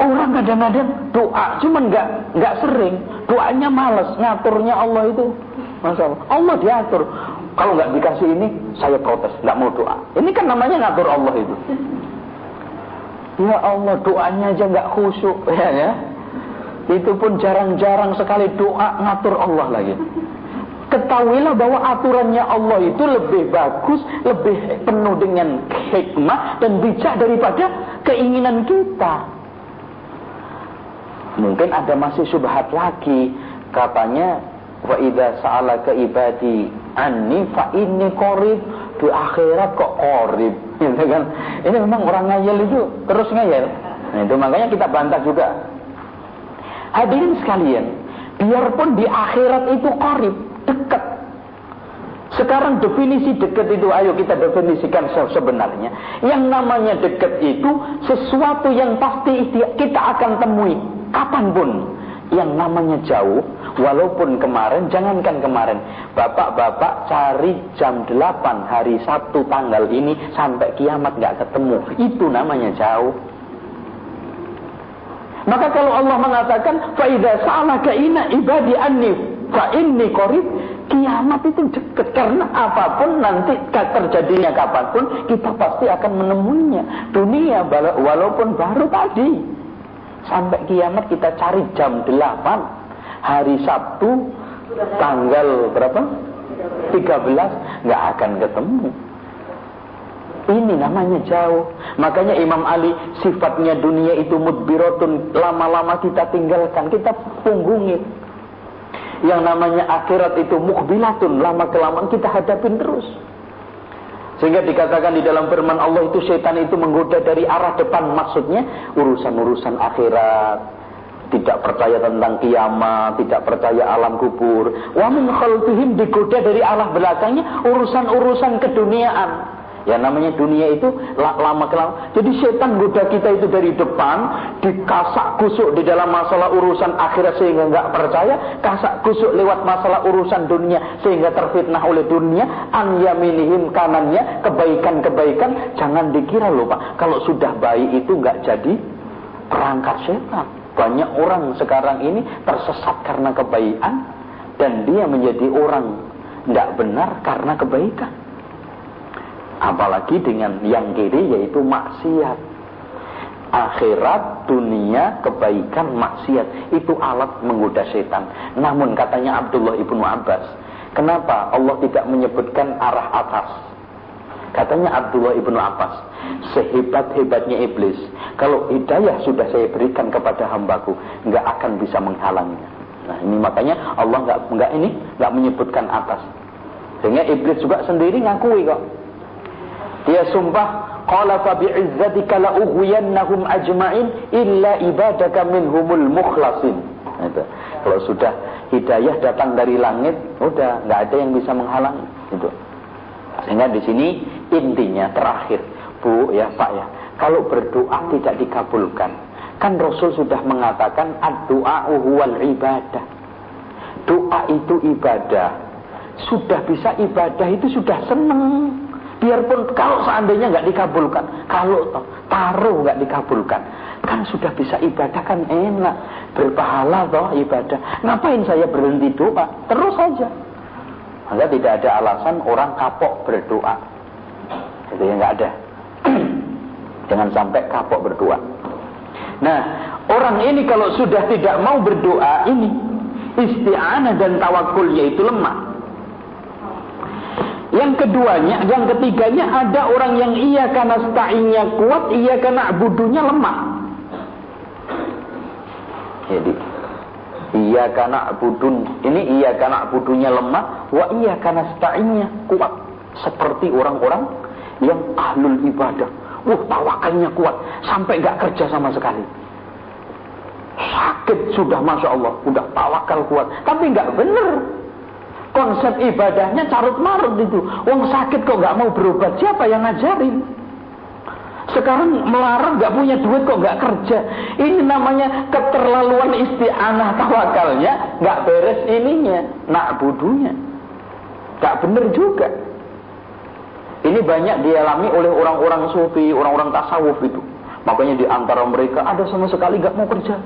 Orang kadang-kadang doa, cuman nggak nggak sering. Doanya males, ngaturnya Allah itu. Masalah. Allah diatur. Kalau nggak dikasih ini, saya protes, nggak mau doa. Ini kan namanya ngatur Allah itu. Ya Allah, doanya aja nggak khusyuk, ya, ya. Itu pun jarang-jarang sekali doa ngatur Allah lagi. Ketahuilah bahwa aturannya Allah itu lebih bagus, lebih penuh dengan hikmah dan bijak daripada keinginan kita. Mungkin ada masih subhat lagi. Katanya, wa idza sa'alaka ibadi anni fa inni qarib di akhirat kok qarib gitu kan? Ini memang orang ngayal itu terus ngayal nah, itu makanya kita bantah juga. Hadirin sekalian biarpun di akhirat itu qarib dekat. Sekarang definisi dekat itu ayo kita definisikan sebenarnya. Yang namanya dekat itu sesuatu yang pasti kita akan temui kapan pun yang namanya jauh Walaupun kemarin, jangankan kemarin. Bapak-bapak cari jam 8 hari Sabtu tanggal ini sampai kiamat nggak ketemu. Itu namanya jauh. Maka kalau Allah mengatakan faida salah ina ibadi anni fa qarib kiamat itu dekat karena apa pun nanti terjadinya kapan pun kita pasti akan menemuinya dunia walaupun baru tadi sampai kiamat kita cari jam 8 hari Sabtu tanggal berapa? 13 nggak akan ketemu. Ini namanya jauh. Makanya Imam Ali sifatnya dunia itu mudbirotun. Lama-lama kita tinggalkan, kita punggungi. Yang namanya akhirat itu mukbilatun. Lama kelamaan kita hadapin terus. Sehingga dikatakan di dalam firman Allah itu setan itu menggoda dari arah depan. Maksudnya urusan-urusan akhirat tidak percaya tentang kiamat, tidak percaya alam kubur. Wa min khalfihim digoda dari arah belakangnya urusan-urusan keduniaan. Ya namanya dunia itu lama kelama. Jadi setan goda kita itu dari depan, dikasak kusuk di dalam masalah urusan akhirat sehingga nggak percaya, kasak kusuk lewat masalah urusan dunia sehingga terfitnah oleh dunia, an yaminihim kanannya kebaikan-kebaikan jangan dikira loh Pak, kalau sudah baik itu nggak jadi perangkat setan. Banyak orang sekarang ini tersesat karena kebaikan dan dia menjadi orang tidak benar karena kebaikan. Apalagi dengan yang kiri yaitu maksiat. Akhirat, dunia, kebaikan, maksiat. Itu alat menggoda setan. Namun katanya Abdullah ibnu Abbas Kenapa Allah tidak menyebutkan arah atas? Katanya Abdullah ibnu Abbas Sehebat-hebatnya iblis. Kalau hidayah sudah saya berikan kepada hambaku nggak akan bisa menghalanginya Nah ini makanya Allah nggak nggak ini nggak menyebutkan atas. Sehingga iblis juga sendiri ngakui kok dia sumpah, qala fa bi'izzatika la ughwiyannahum ajma'in illa ibadaka minhumul mukhlasin. Itu. Kalau sudah hidayah datang dari langit, udah nggak ada yang bisa menghalangi. Itu. Sehingga di sini intinya terakhir, Bu ya Pak ya, kalau berdoa tidak dikabulkan, kan Rasul sudah mengatakan ad-du'a huwal ibadah. Doa itu ibadah. Sudah bisa ibadah itu sudah seneng. Biarpun kalau seandainya nggak dikabulkan, kalau taruh nggak dikabulkan, kan sudah bisa ibadah kan enak, berpahala toh ibadah. Ngapain saya berhenti doa? Terus saja. Maka tidak ada alasan orang kapok berdoa. Yang nggak ada. Jangan sampai kapok berdoa. Nah, orang ini kalau sudah tidak mau berdoa ini isti'anah dan tawakulnya itu lemah. Yang keduanya, yang ketiganya ada orang yang iya karena sta'innya kuat, iya karena abudunya lemah. Jadi iya karena abudun ini iya karena abudunya lemah, wa iya karena sta'innya kuat. Seperti orang-orang yang ahlul ibadah. Wah, tawakalnya kuat sampai gak kerja sama sekali. Sakit sudah masya Allah, udah tawakal kuat, tapi gak bener konsep ibadahnya carut marut itu. Wong sakit kok nggak mau berobat, siapa yang ngajarin? Sekarang melarang nggak punya duit kok nggak kerja. Ini namanya keterlaluan isti'anah tawakalnya, nggak beres ininya, nak budunya. Nggak bener juga. Ini banyak dialami oleh orang-orang sufi, orang-orang tasawuf itu. Makanya di antara mereka ada sama sekali nggak mau kerja.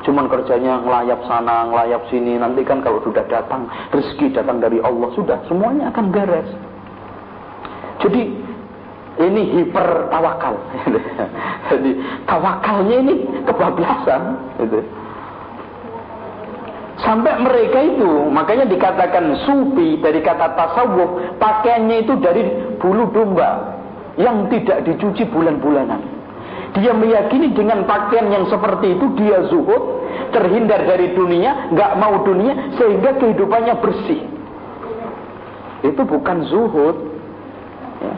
Cuman kerjanya ngelayap sana, ngelayap sini. Nanti kan kalau sudah datang, rezeki datang dari Allah. Sudah, semuanya akan beres. Jadi, ini hiper tawakal. Jadi, tawakalnya ini kebablasan. Gitu. Sampai mereka itu, makanya dikatakan sufi dari kata tasawuf, pakaiannya itu dari bulu domba yang tidak dicuci bulan-bulanan. Dia meyakini dengan pakaian yang seperti itu dia zuhud, terhindar dari dunia, nggak mau dunia, sehingga kehidupannya bersih. Itu bukan zuhud. Ya.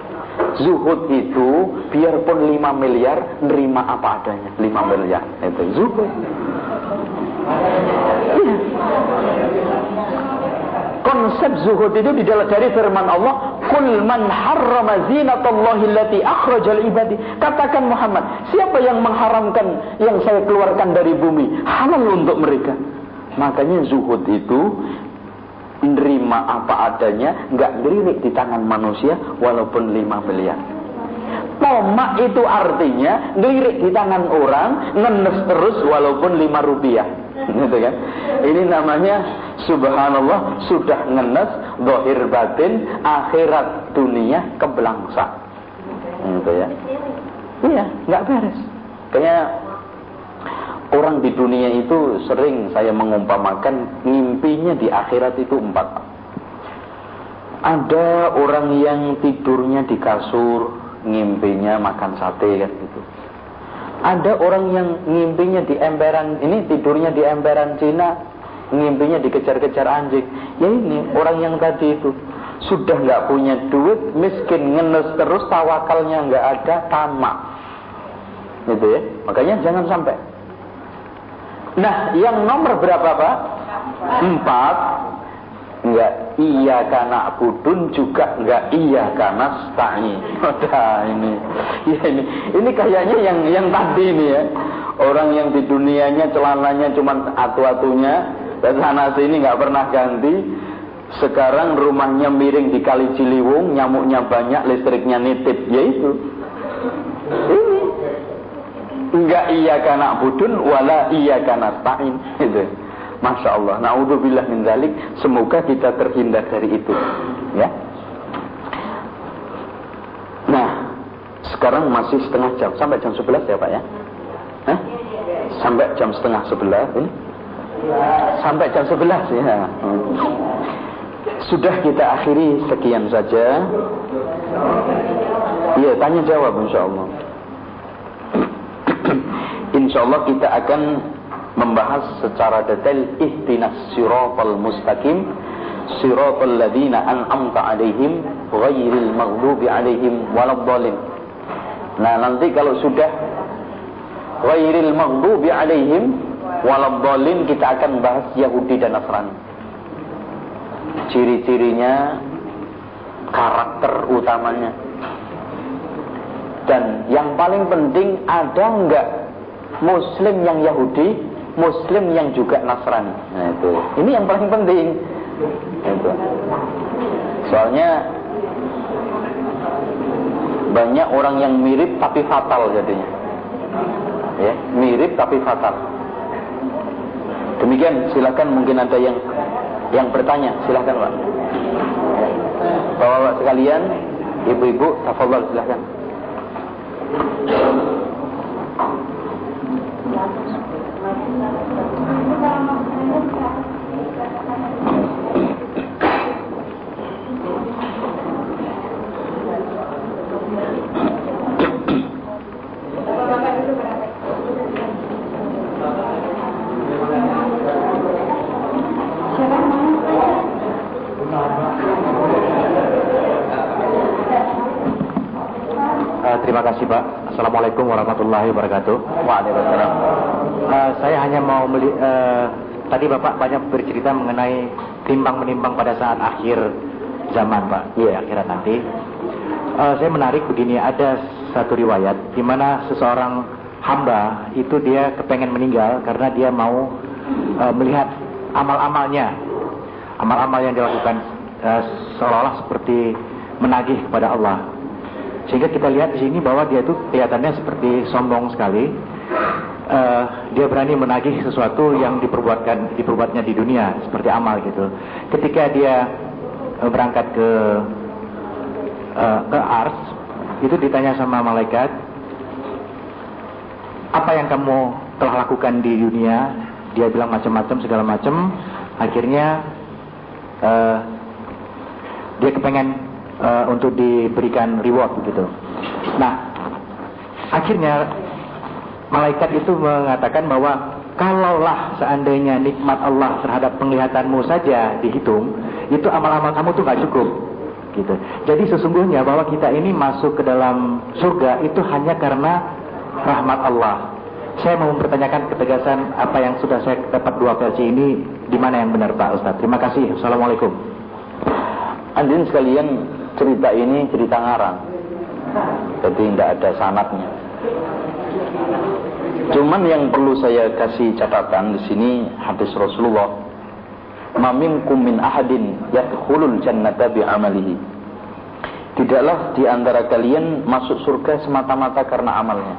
Zuhud itu biarpun 5 miliar, nerima apa adanya. 5 miliar, itu zuhud. Ya konsep zuhud itu di dalam dari firman Allah, "Qul man harrama zinatallahi allati akhrajal ibadi." Katakan Muhammad, siapa yang mengharamkan yang saya keluarkan dari bumi? Halal untuk mereka. Makanya zuhud itu menerima apa adanya, nggak lirik di tangan manusia walaupun 5 miliar. Tomak itu artinya lirik di tangan orang, ngenes terus walaupun 5 rupiah. Gitu kan? Ini namanya subhanallah sudah ngenes dohir batin akhirat dunia kebelangsa. Gitu ya. Iya, nggak beres. Kayaknya orang di dunia itu sering saya mengumpamakan mimpinya di akhirat itu empat. Ada orang yang tidurnya di kasur, ngimpinya makan sate kan gitu. Ada orang yang ngimpinya di emperan ini tidurnya di emperan Cina, ngimpinya dikejar-kejar anjing. Ya ini orang yang tadi itu sudah nggak punya duit, miskin, ngenes terus, tawakalnya nggak ada, tamak. Gitu ya. Makanya jangan sampai. Nah, yang nomor berapa Pak? Empat. Enggak iya karena budun juga enggak iya karena stani. Udah ini. Ya ini. Ini kayaknya yang yang tadi ini ya. Orang yang di dunianya celananya cuma atu-atunya dan sana sini enggak pernah ganti. Sekarang rumahnya miring di Kali Ciliwung, nyamuknya banyak, listriknya nitip. Ya itu. Ini. Enggak iya karena budun wala iya karena stain. Gitu. Masya Allah. Naudzubillah min zalik. Semoga kita terhindar dari itu. Ya. Sekarang masih setengah jam sampai jam 11 ya Pak ya? Hah? Sampai jam setengah 11 ini? Sampai jam 11 ya. Sudah kita akhiri sekian saja. Iya, tanya jawab insya Allah. insya Allah kita akan membahas secara detail ihtinas siratal mustaqim siratal ladina an'amta alaihim ghairil maghdubi alaihim waladdallin. Nah, nanti kalau sudah ghairil maghdubi alaihim waladdallin kita akan bahas Yahudi dan Nasrani. Ciri-cirinya, karakter utamanya. Dan yang paling penting ada enggak muslim yang Yahudi, muslim yang juga Nasrani. Nah, itu. Ini yang paling penting. Itu. Soalnya banyak orang yang mirip tapi fatal jadinya. Ya, mirip tapi fatal. Demikian, silakan mungkin ada yang yang bertanya, silakan Pak. Bapak-bapak sekalian, ibu-ibu, tafadhol silakan. Kasih Pak. Assalamualaikum warahmatullahi wabarakatuh. Waalaikumsalam. Uh, saya hanya mau meli uh, tadi Bapak banyak bercerita mengenai timbang menimbang pada saat akhir zaman Pak, Iya. akhirat nanti. Uh, saya menarik begini, ada satu riwayat di mana seseorang hamba itu dia kepengen meninggal karena dia mau uh, melihat amal-amalnya, amal-amal yang dilakukan uh, seolah-olah seperti menagih kepada Allah. Sehingga kita lihat di sini bahwa dia itu kelihatannya seperti sombong sekali. Eh, dia berani menagih sesuatu yang diperbuatkan diperbuatnya di dunia seperti amal gitu. Ketika dia eh, berangkat ke eh, ke Ars, itu ditanya sama malaikat, apa yang kamu telah lakukan di dunia? Dia bilang macam-macam segala macam. Akhirnya eh, dia kepengen eh, untuk diberikan reward gitu. Nah, akhirnya malaikat itu mengatakan bahwa kalaulah seandainya nikmat Allah terhadap penglihatanmu saja dihitung, itu amal-amal kamu tuh nggak cukup. Gitu. Jadi sesungguhnya bahwa kita ini masuk ke dalam surga itu hanya karena rahmat Allah. Saya mau mempertanyakan ketegasan apa yang sudah saya dapat dua versi ini di mana yang benar Pak Ustadz. Terima kasih. Assalamualaikum. Andin sekalian cerita ini cerita ngarang. Jadi tidak ada sanatnya. Cuman yang perlu saya kasih catatan di sini hadis Rasulullah. Maminkum min ahadin yadkhulul jannata bi'amalihi. Tidaklah di antara kalian masuk surga semata-mata karena amalnya.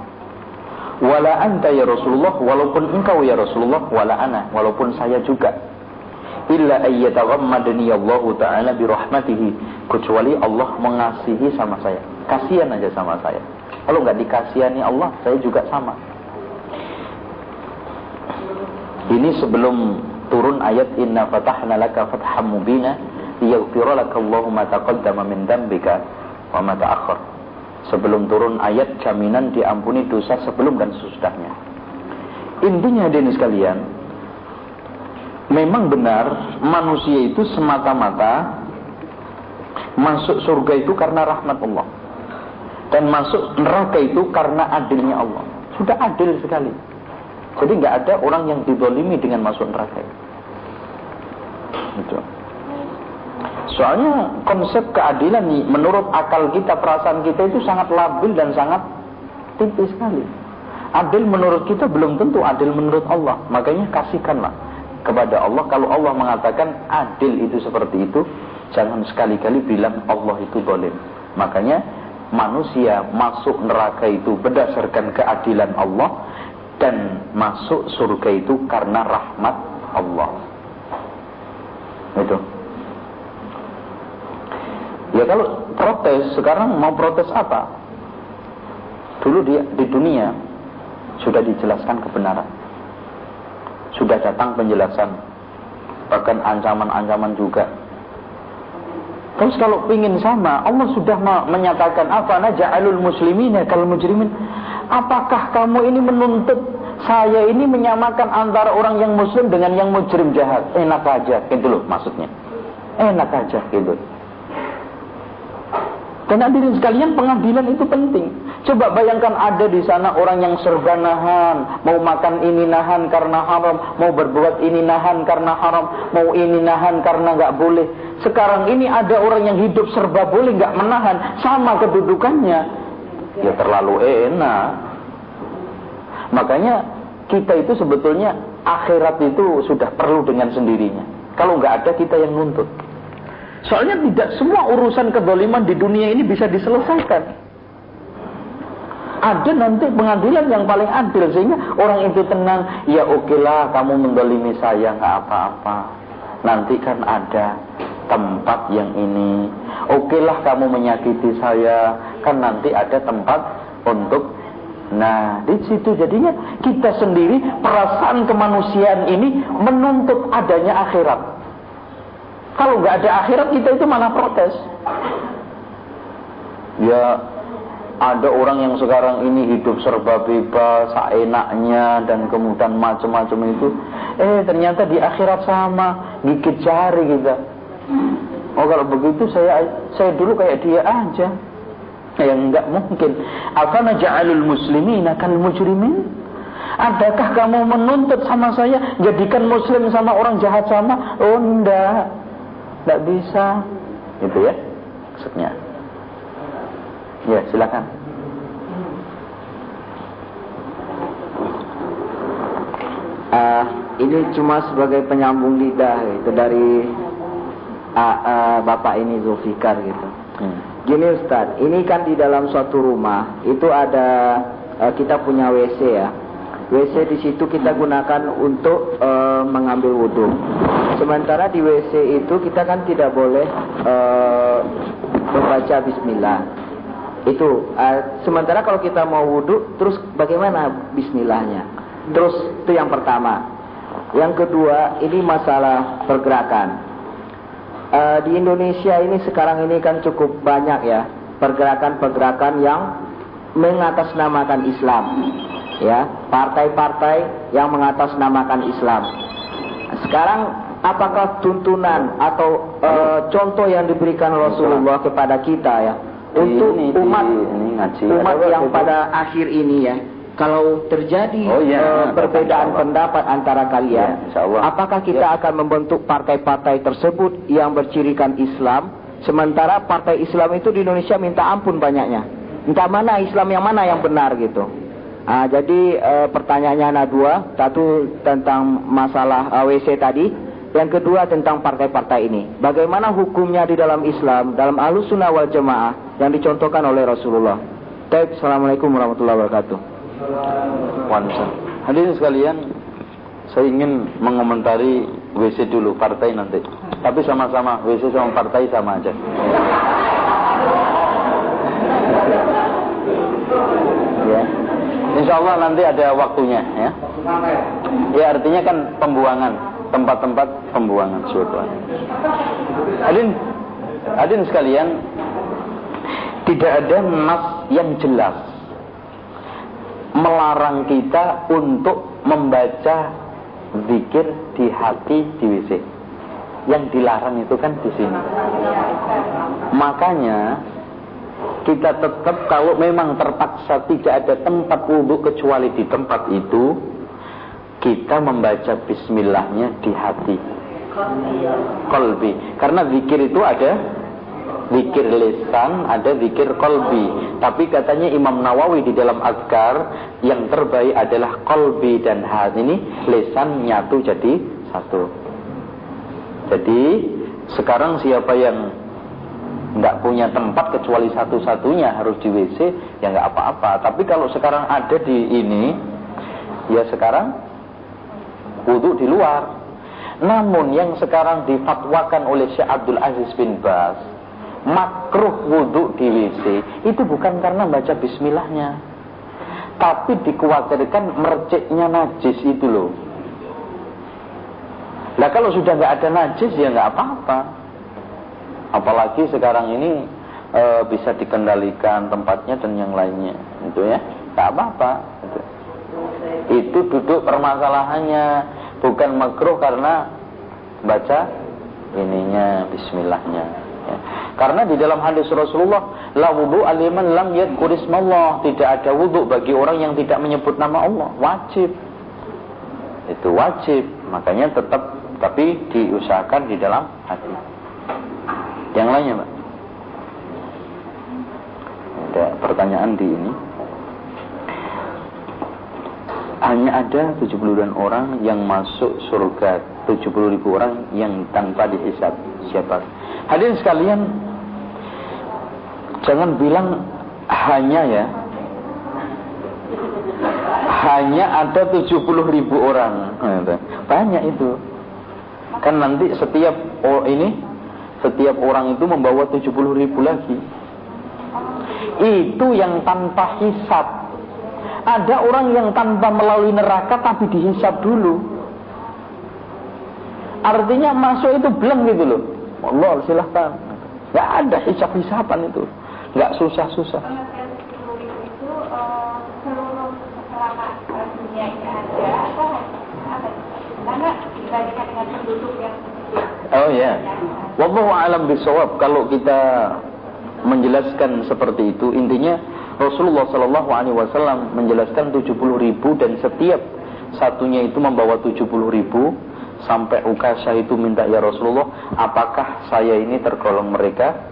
Wala anta ya Rasulullah, walaupun engkau ya Rasulullah, wala ana, walaupun saya juga. Illa ayyataghammadani Allah Ta'ala birahmatihi. Kecuali Allah mengasihi sama saya. Kasihan aja sama saya. Kalau nggak dikasihani Allah, saya juga sama. Ini sebelum turun ayat inna fatahna laka fatham mubina liyaghfira laka Allahu ma taqaddama min dhanbika wa ma ta'akhkhar. Sebelum turun ayat jaminan diampuni dosa sebelum dan sesudahnya. Intinya hadirin sekalian, memang benar manusia itu semata-mata masuk surga itu karena rahmat Allah. Dan masuk neraka itu karena adilnya Allah. Sudah adil sekali. Jadi nggak ada orang yang didolimi dengan masuk neraka. Gitu. Soalnya konsep keadilan nih, menurut akal kita, perasaan kita itu sangat labil dan sangat tipis sekali. Adil menurut kita belum tentu adil menurut Allah. Makanya kasihkanlah kepada Allah. Kalau Allah mengatakan adil itu seperti itu, jangan sekali-kali bilang Allah itu boleh. Makanya manusia masuk neraka itu berdasarkan keadilan Allah dan masuk surga itu karena rahmat Allah. Itu. Ya kalau protes sekarang mau protes apa? Dulu di, di dunia sudah dijelaskan kebenaran. Sudah datang penjelasan. Bahkan ancaman-ancaman juga. Terus kalau ingin sama, Allah sudah menyatakan apa? Naja'alul muslimina kal mujrimin. Apakah kamu ini menuntut saya ini menyamakan antara orang yang muslim dengan yang mujrim jahat? Enak aja, gitu loh maksudnya. Enak aja, gitu. Dan hadirin sekalian pengadilan itu penting. Coba bayangkan ada di sana orang yang serba nahan, mau makan ini nahan karena haram, mau berbuat ini nahan karena haram, mau ini nahan karena nggak boleh. Sekarang ini ada orang yang hidup serba boleh nggak menahan, sama kedudukannya. Ya terlalu enak. Makanya kita itu sebetulnya akhirat itu sudah perlu dengan sendirinya. Kalau nggak ada kita yang nuntut. Soalnya tidak semua urusan kedoliman di dunia ini bisa diselesaikan. Ada nanti pengadilan yang paling adil sehingga orang itu tenang. Ya oke lah kamu mendolimi saya nggak apa-apa. Nanti kan ada tempat yang ini. Oke lah kamu menyakiti saya. Kan nanti ada tempat untuk Nah, di situ jadinya kita sendiri perasaan kemanusiaan ini menuntut adanya akhirat. Kalau nggak ada akhirat kita itu mana protes. Ya ada orang yang sekarang ini hidup serba bebas, enaknya dan kemudian macam-macam itu. Eh ternyata di akhirat sama, gigit jari kita. Oh kalau begitu saya saya dulu kayak dia aja. Ya enggak mungkin. Afana ja'alul muslimin kal mujrimin? Adakah kamu menuntut sama saya jadikan muslim sama orang jahat sama? Oh enggak. Tidak bisa. Itu ya maksudnya. Ya, silakan. Uh, ini cuma sebagai penyambung lidah itu dari uh, uh, bapak ini Zulfikar gitu. Hmm. Gini Ustaz, ini kan di dalam suatu rumah itu ada uh, kita punya WC ya. WC di situ kita gunakan untuk uh, mengambil wudhu. Sementara di WC itu kita kan tidak boleh uh, membaca Bismillah. Itu. Uh, sementara kalau kita mau wudhu, terus bagaimana Bismillahnya? Terus itu yang pertama. Yang kedua, ini masalah pergerakan. Uh, di Indonesia ini sekarang ini kan cukup banyak ya pergerakan-pergerakan yang mengatasnamakan Islam ya partai-partai yang mengatasnamakan Islam. Sekarang apakah tuntunan atau e, contoh yang diberikan Rasulullah kepada kita ya untuk ini, umat ini, ngaji. umat yang pada akhir ini ya kalau terjadi oh, iya, uh, perbedaan pendapat antara kalian, ya, apakah kita ya. akan membentuk partai-partai tersebut yang bercirikan Islam, sementara partai Islam itu di Indonesia minta ampun banyaknya, entah mana Islam yang mana yang benar gitu. Ah, jadi uh, pertanyaannya ada dua, satu tentang masalah uh, eh, WC tadi, yang kedua tentang partai-partai ini. Bagaimana hukumnya di dalam Islam, dalam alus sunnah wal jamaah yang dicontohkan oleh Rasulullah. Baik, Assalamualaikum warahmatullahi wabarakatuh. Hadirin sekalian, saya ingin mengomentari WC dulu, partai nanti. Tapi sama-sama, WC sama partai sama aja. ya. Insya Allah nanti ada waktunya ya. Ya artinya kan pembuangan tempat-tempat pembuangan suatu. Adin, adin sekalian, tidak ada nas yang jelas melarang kita untuk membaca zikir di hati di WC. Yang dilarang itu kan di sini. Makanya kita tetap kalau memang terpaksa tidak ada tempat wudhu kecuali di tempat itu kita membaca bismillahnya di hati kolbi karena zikir itu ada zikir lisan ada zikir kolbi. Tapi katanya Imam Nawawi di dalam azkar yang terbaik adalah kolbi dan hati ini lisan nyatu jadi satu. Jadi sekarang siapa yang nggak punya tempat kecuali satu-satunya harus di WC ya nggak apa-apa. Tapi kalau sekarang ada di ini ya sekarang wudhu di luar. Namun yang sekarang difatwakan oleh Syekh Abdul Aziz bin Bas makruh wudhu di WC itu bukan karena baca bismillahnya tapi dikhawatirkan merciknya najis itu loh. Nah kalau sudah nggak ada najis ya nggak apa-apa. Apalagi sekarang ini e, bisa dikendalikan tempatnya dan yang lainnya, itu ya, nggak apa-apa. Itu. itu duduk permasalahannya bukan makruh karena baca ininya Bismillahnya. Ya. Karena di dalam hadis Rasulullah, la wudu aliman lam yadkurismallah. Tidak ada wudu bagi orang yang tidak menyebut nama Allah. Wajib. Itu wajib. Makanya tetap tapi diusahakan di dalam hati. Yang lainnya, Pak. Ada pertanyaan di ini. Hanya ada 70 orang yang masuk surga 70 ribu orang yang tanpa dihisap siapa Hadirin sekalian, jangan bilang hanya ya, hanya ada 70 ribu orang. Banyak itu. Kan nanti setiap oh ini, setiap orang itu membawa 70 ribu lagi. Itu yang tanpa hisap. Ada orang yang tanpa melalui neraka tapi dihisap dulu. Artinya masuk itu belum gitu loh. Allah silahkan. Gak ada hisap-hisapan itu. Gak susah-susah. Oh ya. Wallahu alam bisawab kalau kita menjelaskan seperti itu intinya Rasulullah Shallallahu Alaihi Wasallam menjelaskan 70 ribu dan setiap satunya itu membawa 70 ribu sampai Ukasha itu minta ya Rasulullah, apakah saya ini tergolong mereka?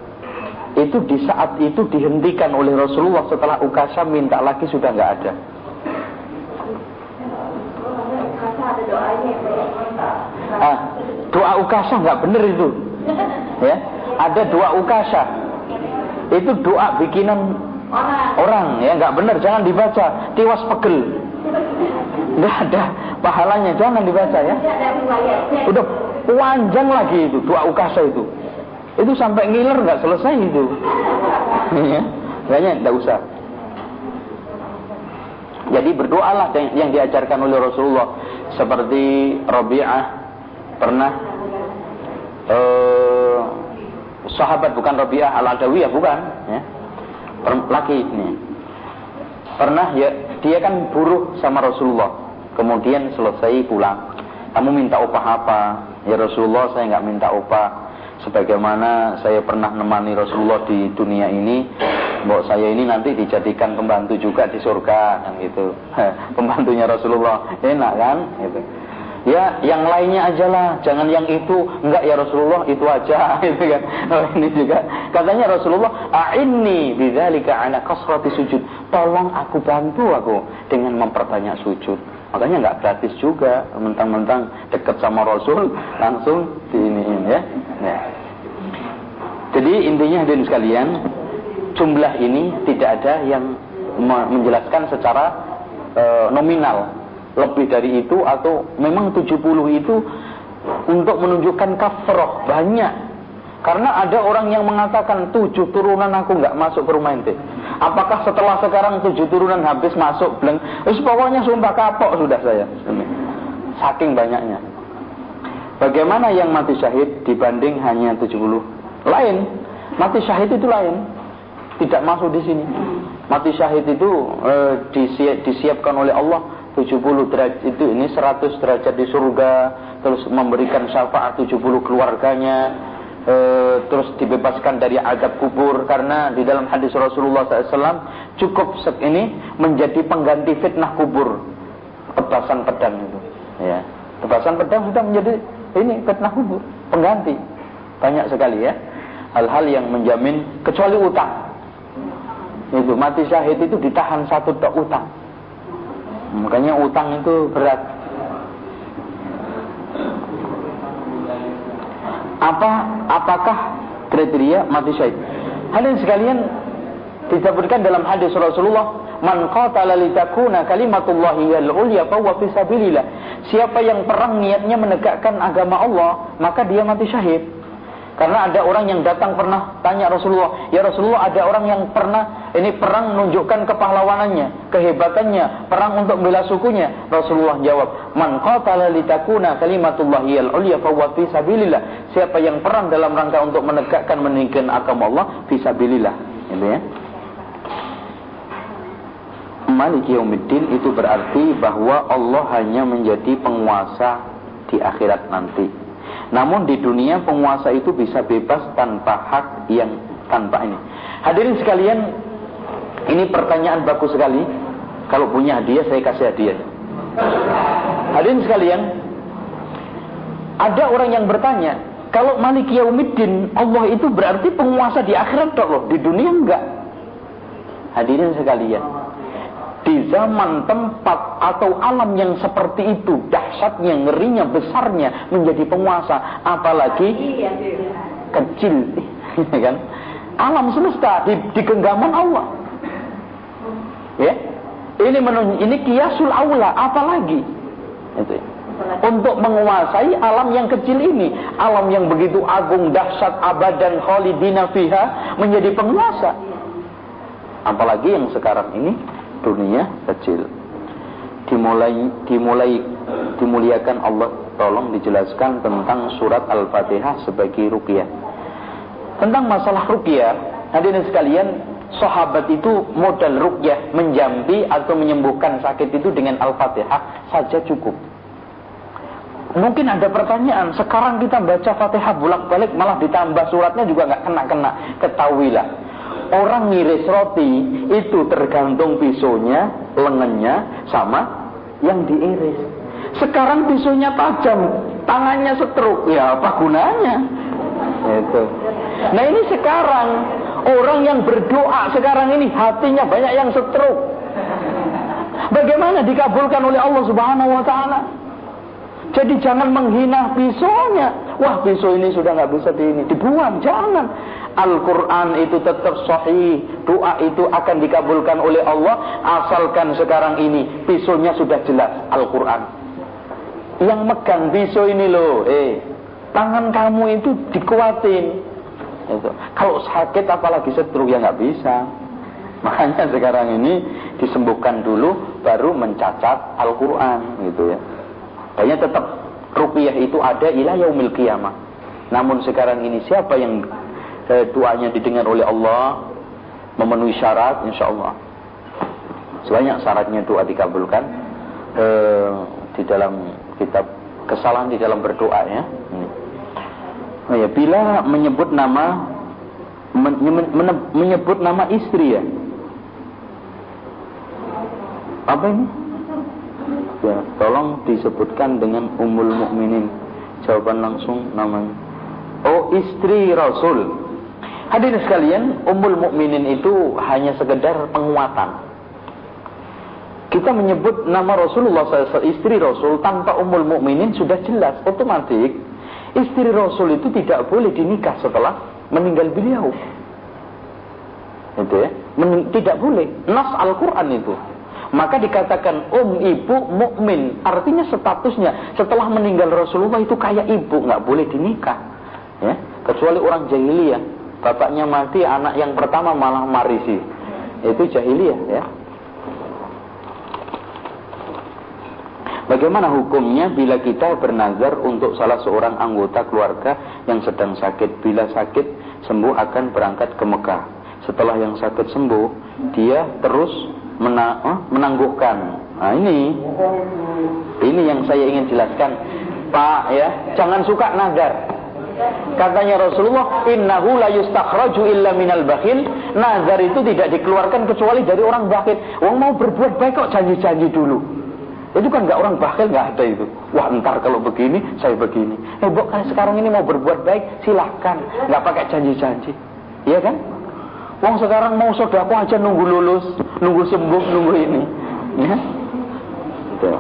Itu di saat itu dihentikan oleh Rasulullah setelah Ukasha minta lagi sudah nggak ada. Ah, doa Ukasha nggak benar itu, ya. Ada doa Ukasha, itu doa bikinan orang, ya nggak benar, jangan dibaca, tiwas pegel. Nggak ada pahalanya, jangan dibaca ya. Udah panjang lagi itu doa ukasa itu. Itu sampai ngiler nggak selesai itu. Ya, kayaknya nggak usah. Jadi berdoalah yang diajarkan oleh Rasulullah seperti Rabi'ah pernah eh, sahabat bukan Rabi'ah al-Adawiyah bukan ya. Laki ini. Pernah ya dia kan buruh sama Rasulullah. Kemudian selesai pulang. Kamu minta upah apa? Ya Rasulullah saya nggak minta upah. Sebagaimana saya pernah nemani Rasulullah di dunia ini, bahwa saya ini nanti dijadikan pembantu juga di surga, kan gitu. Pembantunya Rasulullah, enak kan? Gitu. Ya, yang lainnya aja lah, jangan yang itu. Enggak ya Rasulullah, itu aja, gitu kan. Oh, ini juga katanya Rasulullah, "A'inni bidzalika ala kasrati sujud." Tolong aku bantu aku dengan memperbanyak sujud. Makanya enggak gratis juga, mentang-mentang dekat sama Rasul langsung diiniin ya. ya. Jadi intinya hadirin sekalian, jumlah ini tidak ada yang menjelaskan secara e, nominal lebih dari itu atau memang 70 itu untuk menunjukkan kafroh banyak karena ada orang yang mengatakan tujuh turunan aku nggak masuk ke rumah ente. Apakah setelah sekarang tujuh turunan habis masuk bleng? Wis pokoknya sumpah kapok sudah saya. Saking banyaknya. Bagaimana yang mati syahid dibanding hanya 70? Lain. Mati syahid itu lain. Tidak masuk di sini. Mati syahid itu e, disiapkan oleh Allah 70 derajat itu ini 100 derajat di surga terus memberikan syafaat 70 keluarganya e, terus dibebaskan dari azab kubur karena di dalam hadis Rasulullah SAW cukup ini menjadi pengganti fitnah kubur. Tebasan pedang itu. Ya. Tebasan pedang sudah menjadi ini fitnah kubur pengganti. Banyak sekali ya. Hal-hal yang menjamin kecuali utang. Itu mati syahid itu ditahan satu tak utang. Makanya utang itu berat. Apa apakah kriteria mati syahid? Hadirin sekalian disebutkan dalam hadis Rasulullah, "Man qatala litakuna kalimatullahi al ulya fa huwa fi Siapa yang perang niatnya menegakkan agama Allah, maka dia mati syahid. Karena ada orang yang datang pernah tanya Rasulullah, "Ya Rasulullah, ada orang yang pernah ini perang menunjukkan kepahlawanannya, kehebatannya, perang untuk membela sukunya." Rasulullah jawab, "Man qatala litakuna kalimatullahi al-ulya fa fi sabilillah." Siapa yang perang dalam rangka untuk menegakkan meninggikan agama Allah, fi sabilillah. Gitu ya. Malik Yaumiddin itu berarti bahwa Allah hanya menjadi penguasa di akhirat nanti. Namun di dunia penguasa itu bisa bebas tanpa hak yang tanpa ini. Hadirin sekalian, ini pertanyaan bagus sekali. Kalau punya hadiah saya kasih hadiah. Hadirin sekalian, ada orang yang bertanya, kalau Malik Yaumiddin Allah itu berarti penguasa di akhirat loh, di dunia enggak. Hadirin sekalian, di zaman tempat atau alam yang seperti itu dahsyatnya ngerinya besarnya menjadi penguasa apalagi kecil ya kan? Alam semesta di, di genggaman Allah. Ya? Ini menun, ini kiasul aula apalagi? Itu. Untuk menguasai alam yang kecil ini. Alam yang begitu agung dahsyat abadan khalidina fiha menjadi penguasa. Apalagi yang sekarang ini dunia kecil. Dimulai dimulai dimuliakan Allah tolong dijelaskan tentang surat Al-Fatihah sebagai ruqyah. Tentang masalah ruqyah, hadirin sekalian, sahabat itu modal ruqyah menjampi atau menyembuhkan sakit itu dengan Al-Fatihah saja cukup. Mungkin ada pertanyaan, sekarang kita baca Fatihah bolak-balik malah ditambah suratnya juga nggak kena-kena. Ketahuilah, orang ngiris roti itu tergantung pisaunya, lengannya sama yang diiris. Sekarang pisaunya tajam, tangannya setruk, ya apa gunanya? Itu. Nah ini sekarang orang yang berdoa sekarang ini hatinya banyak yang setruk. Bagaimana dikabulkan oleh Allah Subhanahu wa taala? Jadi jangan menghina pisaunya. Wah pisau ini sudah nggak bisa di ini, dibuang, jangan. Al-Quran itu tetap sahih. Doa itu akan dikabulkan oleh Allah. Asalkan sekarang ini pisaunya sudah jelas Al-Quran. Yang megang pisau ini loh. Eh, tangan kamu itu dikuatin. Itu. Kalau sakit apalagi setruk ya nggak bisa. Makanya sekarang ini disembuhkan dulu baru mencacat Al-Quran gitu ya. Banyak tetap rupiah itu ada ilah yaumil qiyamah. Namun sekarang ini siapa yang eh, doanya didengar oleh Allah memenuhi syarat insya Allah sebanyak syaratnya doa dikabulkan. Eh, di dalam kitab kesalahan di dalam berdoa ya. Oh ya bila menyebut nama men, men, menyebut nama istri ya. Apa ini? Ya tolong disebutkan dengan umul mukminin. Jawaban langsung namanya oh istri rasul Hadirin sekalian, Ummul Mukminin itu hanya sekedar penguatan. Kita menyebut nama Rasulullah SAW, istri Rasul tanpa Ummul Mukminin sudah jelas, otomatis istri Rasul itu tidak boleh dinikah setelah meninggal beliau. Itu ya, tidak boleh. Nas Al-Quran itu. Maka dikatakan um ibu mukmin, artinya statusnya setelah meninggal Rasulullah itu kayak ibu, nggak boleh dinikah. Ya, kecuali orang jahiliyah bapaknya mati, anak yang pertama malah marisi. Itu jahiliyah ya. Bagaimana hukumnya bila kita bernazar untuk salah seorang anggota keluarga yang sedang sakit? Bila sakit sembuh akan berangkat ke Mekah. Setelah yang sakit sembuh, dia terus mena oh, menangguhkan. Nah ini, ini yang saya ingin jelaskan, Pak ya, jangan suka nazar. Katanya Rasulullah, "Innahu la yustakhraju illa minal bakhil." Nazar itu tidak dikeluarkan kecuali dari orang bakhil. Wong mau berbuat baik kok janji-janji dulu. Itu kan nggak orang bakhil nggak ada itu. Wah ntar kalau begini saya begini. Eh bu kan sekarang ini mau berbuat baik silahkan, nggak pakai janji-janji, iya kan? Wong sekarang mau sodako aja nunggu lulus, nunggu sembuh, nunggu ini. Ya?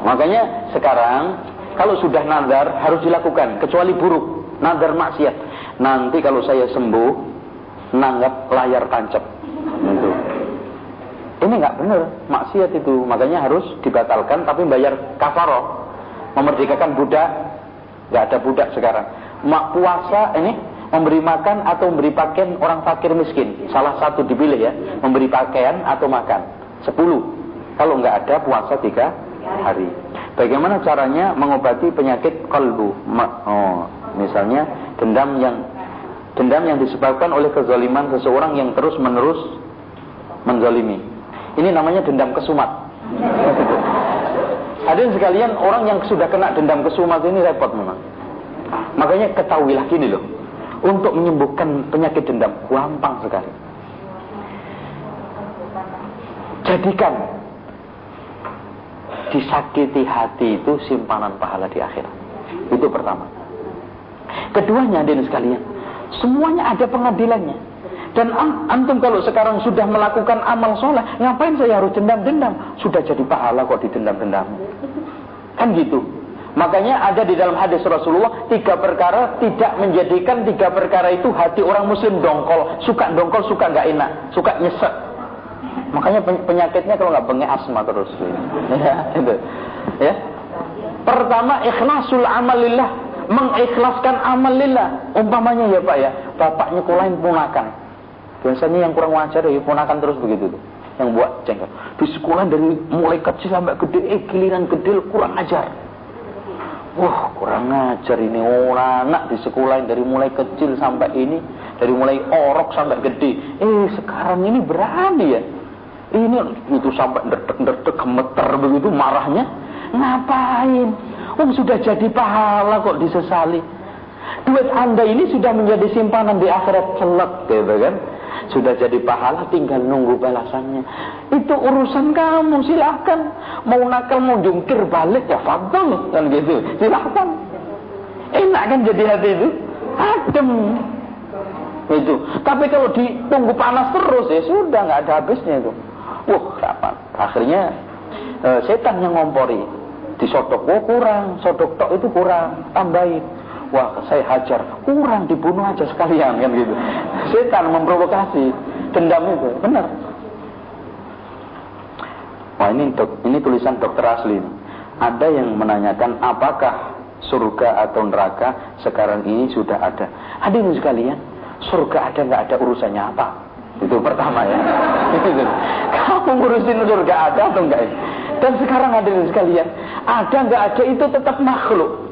Makanya sekarang kalau sudah nazar harus dilakukan kecuali buruk nadar maksiat. Nanti kalau saya sembuh, nanggap layar tancap. Itu. Ini nggak benar, maksiat itu. Makanya harus dibatalkan tapi bayar kafaroh. Memerdekakan budak, nggak ada budak sekarang. Mak puasa ini memberi makan atau memberi pakaian orang fakir miskin. Salah satu dipilih ya, memberi pakaian atau makan. Sepuluh. Kalau nggak ada puasa tiga hari. Bagaimana caranya mengobati penyakit kalbu? Oh, misalnya dendam yang dendam yang disebabkan oleh kezaliman seseorang yang terus menerus menzalimi. Ini namanya dendam kesumat. Ada sekalian orang yang sudah kena dendam kesumat ini repot memang. Makanya ketahuilah gini loh untuk menyembuhkan penyakit dendam gampang sekali. Jadikan disakiti hati itu simpanan pahala di akhirat. Itu pertama. Keduanya hadirin sekalian, semuanya ada pengadilannya. Dan antum kalau sekarang sudah melakukan amal soleh, ngapain saya harus dendam-dendam? Sudah jadi pahala kok didendam-dendam. Kan gitu. Makanya ada di dalam hadis Rasulullah tiga perkara tidak menjadikan tiga perkara itu hati orang muslim dongkol, suka dongkol, suka nggak enak, suka nyesek. Makanya penyakitnya kalau nggak bengek asma terus. Ya, itu. Ya. Pertama ikhlasul amalillah, mengikhlaskan amal lillah. Umpamanya ya Pak ya, bapak nyekolahin ponakan. Biasanya yang kurang wajar ya ponakan terus begitu tuh. Yang buat jengkel. Di sekolah dari mulai kecil sampai gede, eh giliran gede kurang ajar Wah kurang ngajar ini orang anak di sekolah dari mulai kecil sampai ini dari mulai orok sampai gede. Eh sekarang ini berani ya. Ini itu sampai nderdek-nderdek gemeter begitu marahnya. Ngapain? Oh sudah jadi pahala kok disesali. Duit anda ini sudah menjadi simpanan di akhirat celek gitu kan sudah jadi pahala tinggal nunggu balasannya. Itu urusan kamu, silahkan. Mau nakal, mau jungkir balik ya fadl kan gitu. Silahkan. Enak kan jadi hati itu? Adem. Itu. Tapi kalau ditunggu panas terus ya sudah nggak ada habisnya itu. Wah, kapan? Akhirnya e, setan yang ngompori. Disodok, oh kurang, sodok tok itu kurang, tambahin wah saya hajar, kurang dibunuh aja sekalian kan gitu. Setan memprovokasi dendam itu, benar. Wah ini ini tulisan dokter asli. Ada yang menanyakan apakah surga atau neraka sekarang ini sudah ada. Hadirin sekalian, surga ada nggak ada urusannya apa? Itu pertama ya. Kamu ngurusin surga ada atau enggak? Dan sekarang hadirin sekalian, ada nggak ada itu tetap makhluk.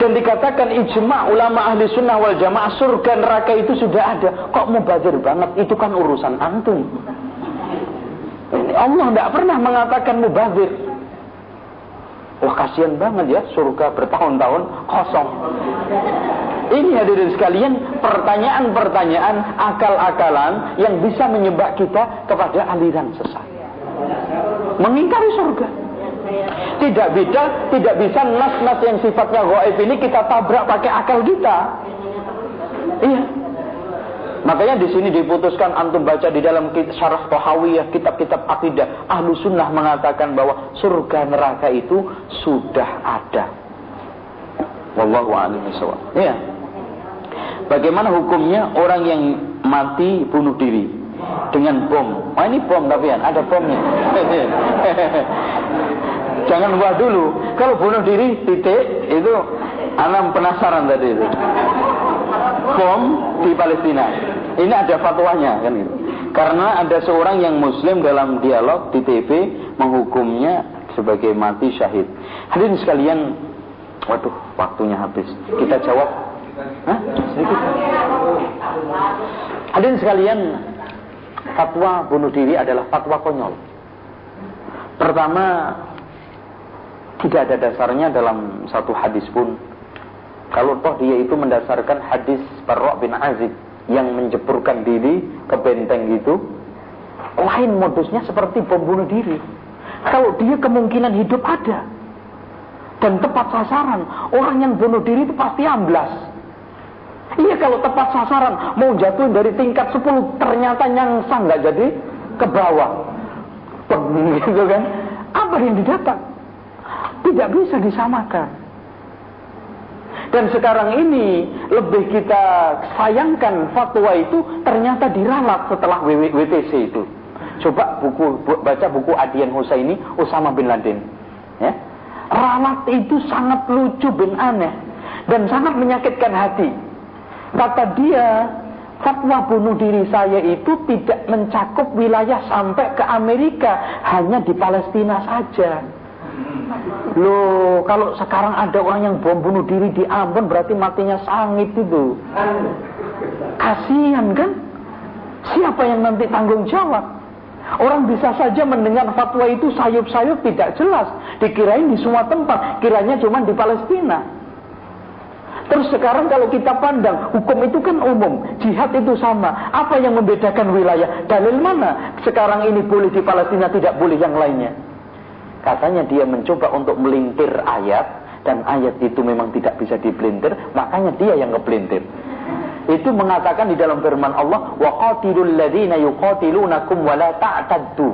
Dan dikatakan ijma ulama ahli sunnah wal jamaah surga neraka itu sudah ada. Kok mau bazir banget? Itu kan urusan antum. Ini Allah tidak pernah mengatakan mubazir. Wah kasihan banget ya surga bertahun-tahun kosong. Ini hadirin sekalian pertanyaan-pertanyaan akal-akalan yang bisa menyebab kita kepada aliran sesat. Mengingkari surga. Tidak bisa, tidak bisa nas-nas yang sifatnya gaib ini kita tabrak pakai akal kita. Iya. Makanya di sini diputuskan antum baca di dalam syarah Tohawiyah, kitab-kitab akidah, ahlu sunnah mengatakan bahwa surga neraka itu sudah ada. Wallahu a'lam Iya. Bagaimana hukumnya orang yang mati bunuh diri dengan bom? Oh ini bom tapi ada bomnya. Jangan buah dulu. Kalau bunuh diri titik itu anak penasaran tadi itu. Bom di Palestina. Ini ada fatwanya kan gitu. Karena ada seorang yang muslim dalam dialog di TV menghukumnya sebagai mati syahid. Hadirin sekalian, waduh, waktunya habis. Kita jawab. Hah? Sedikit. Hadirin sekalian, fatwa bunuh diri adalah fatwa konyol. Pertama, tidak ada dasarnya dalam satu hadis pun. Kalau toh dia itu mendasarkan hadis Barra bin Azib yang menjeburkan diri ke benteng itu, lain modusnya seperti bom bunuh diri. Kalau dia kemungkinan hidup ada dan tepat sasaran, orang yang bunuh diri itu pasti amblas. Iya kalau tepat sasaran, mau jatuh dari tingkat 10 ternyata nyangsang nggak jadi ke bawah. Begitu kan? Apa yang didapat? Tidak bisa disamakan. Dan sekarang ini lebih kita sayangkan fatwa itu ternyata diralat setelah WTC itu. Coba buku baca buku Adian Husaini Usama bin Laden. Ya. Ralat itu sangat lucu bin aneh. dan sangat menyakitkan hati. Kata dia, fatwa bunuh diri saya itu tidak mencakup wilayah sampai ke Amerika, hanya di Palestina saja. Loh, kalau sekarang ada orang yang bom bunuh diri di Ambon berarti matinya sangit itu. Kasihan kan? Siapa yang nanti tanggung jawab? Orang bisa saja mendengar fatwa itu sayup-sayup tidak jelas. Dikirain di semua tempat, kiranya cuma di Palestina. Terus sekarang kalau kita pandang, hukum itu kan umum, jihad itu sama. Apa yang membedakan wilayah? Dalil mana? Sekarang ini boleh di Palestina, tidak boleh yang lainnya. Katanya dia mencoba untuk melintir ayat dan ayat itu memang tidak bisa dipelintir, makanya dia yang ngepelintir. Itu mengatakan di dalam firman Allah, "Wa qatilul ladzina yuqatilunakum wa la ta'taddu."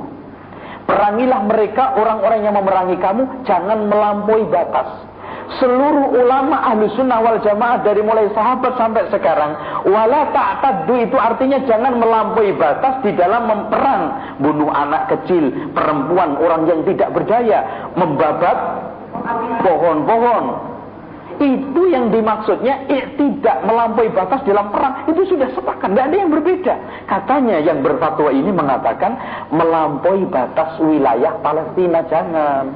Perangilah mereka orang-orang yang memerangi kamu, jangan melampaui batas seluruh ulama ahli sunnah wal jamaah dari mulai sahabat sampai sekarang wala ta'taddu itu artinya jangan melampaui batas di dalam memperang bunuh anak kecil perempuan orang yang tidak berdaya membabat pohon-pohon. Itu yang dimaksudnya tidak melampaui batas dalam perang itu sudah sepakat tidak ada yang berbeda. Katanya yang berfatwa ini mengatakan melampaui batas wilayah Palestina jangan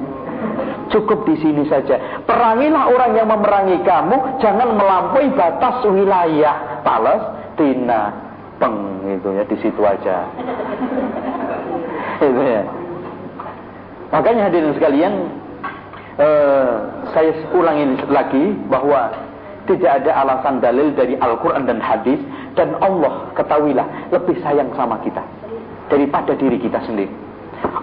Cukup di sini saja. Perangilah orang yang memerangi kamu, jangan melampaui batas wilayah Palestina. Peng itu ya di situ aja. itu ya. Makanya hadirin sekalian, eh, saya ulangi lagi bahwa tidak ada alasan dalil dari Al-Quran dan hadis dan Allah ketahuilah lebih sayang sama kita daripada diri kita sendiri.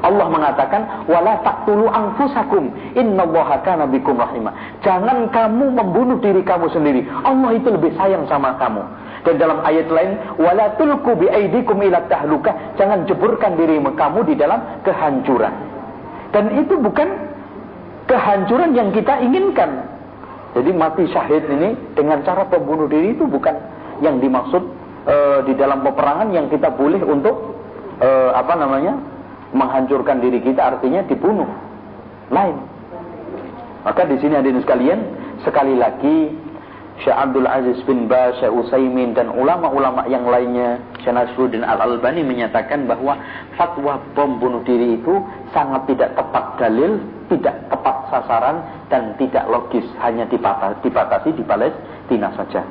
Allah mengatakan wala taqtulu anfusakum innallaha kana bikum rahimah. Jangan kamu membunuh diri kamu sendiri. Allah itu lebih sayang sama kamu. Dan dalam ayat lain wala tulqu biaidikum ila tahlukah. Jangan jeburkan diri kamu di dalam kehancuran. Dan itu bukan kehancuran yang kita inginkan. Jadi mati syahid ini dengan cara pembunuh diri itu bukan yang dimaksud uh, di dalam peperangan yang kita boleh untuk uh, apa namanya menghancurkan diri kita artinya dibunuh. Lain. Maka di sini hadirin sekalian, sekali lagi Syekh Abdul Aziz bin Baz, Syekh Utsaimin dan ulama-ulama yang lainnya, Syekh Nasruddin Al-Albani menyatakan bahwa fatwa bom bunuh diri itu sangat tidak tepat dalil, tidak tepat sasaran dan tidak logis, hanya dibatasi di Palestina saja.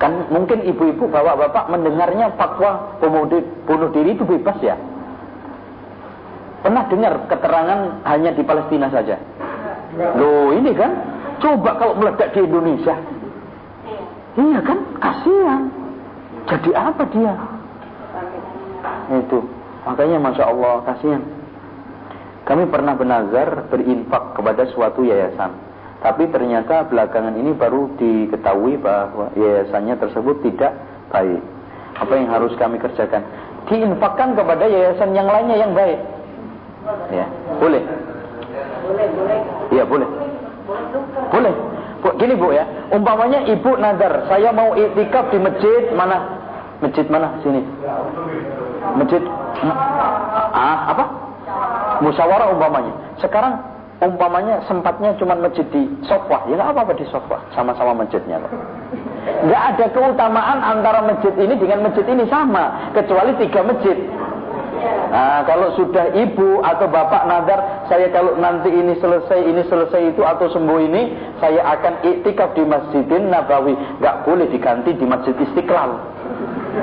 Kan mungkin ibu-ibu bapak-bapak mendengarnya fatwa bunuh diri itu bebas ya. Pernah dengar keterangan hanya di Palestina saja? Loh ini kan, coba kalau meledak di Indonesia. Iya kan, kasihan. Jadi apa dia? Itu. Makanya Masya Allah, kasihan. Kami pernah benazar berinfak kepada suatu yayasan tapi ternyata belakangan ini baru diketahui bahwa yayasannya tersebut tidak baik. Apa yang harus kami kerjakan? Diinfakkan kepada yayasan yang lainnya yang baik. Ya, boleh. Iya, boleh. Boleh. Bu, gini Bu ya, umpamanya Ibu nazar, saya mau iktikaf di masjid mana? Masjid mana? Sini. Masjid Ah, apa? Musyawarah umpamanya. Sekarang umpamanya sempatnya cuma masjid di sofa, ya nggak apa-apa di sofa, sama-sama masjidnya. Nggak ada keutamaan antara masjid ini dengan masjid ini sama, kecuali tiga masjid. Nah, kalau sudah ibu atau bapak nadar, saya kalau nanti ini selesai, ini selesai itu atau sembuh ini, saya akan iktikaf di Masjidin Nabawi. Nggak boleh diganti di Masjid Istiqlal.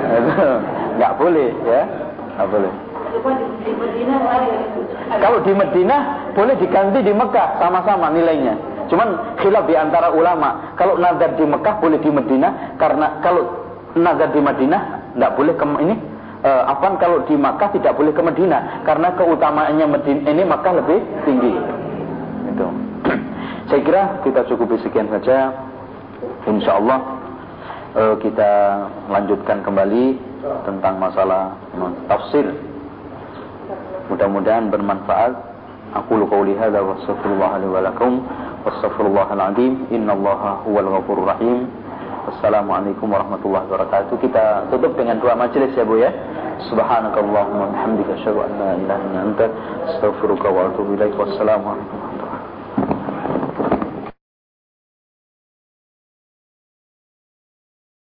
Nggak boleh, ya. Nggak boleh. Kalau di Medina boleh diganti di Mekah sama-sama nilainya. Cuman khilaf di antara ulama. Kalau nazar di Mekah boleh di Medina karena kalau nazar di Madinah tidak boleh ke ini uh, kalau di Makkah tidak boleh ke Medina karena keutamaannya Medina ini Makkah lebih tinggi. Itu. Saya kira kita cukupi sekian saja. Insya Allah uh, kita lanjutkan kembali tentang masalah tafsir Mudah-mudahan bermanfaat. Aku qauli hadza wa astaghfirullah li wa lakum wastaghfirullahal azim. Innallaha huwal ghafurur rahim. Wassalamualaikum warahmatullahi wabarakatuh. Kita tutup dengan dua majelis ya Bu ya. Subhanakallahumma bihamdika asyhadu an la ilaha illa anta astaghfiruka wa atubu ilaik. Wassalamualaikum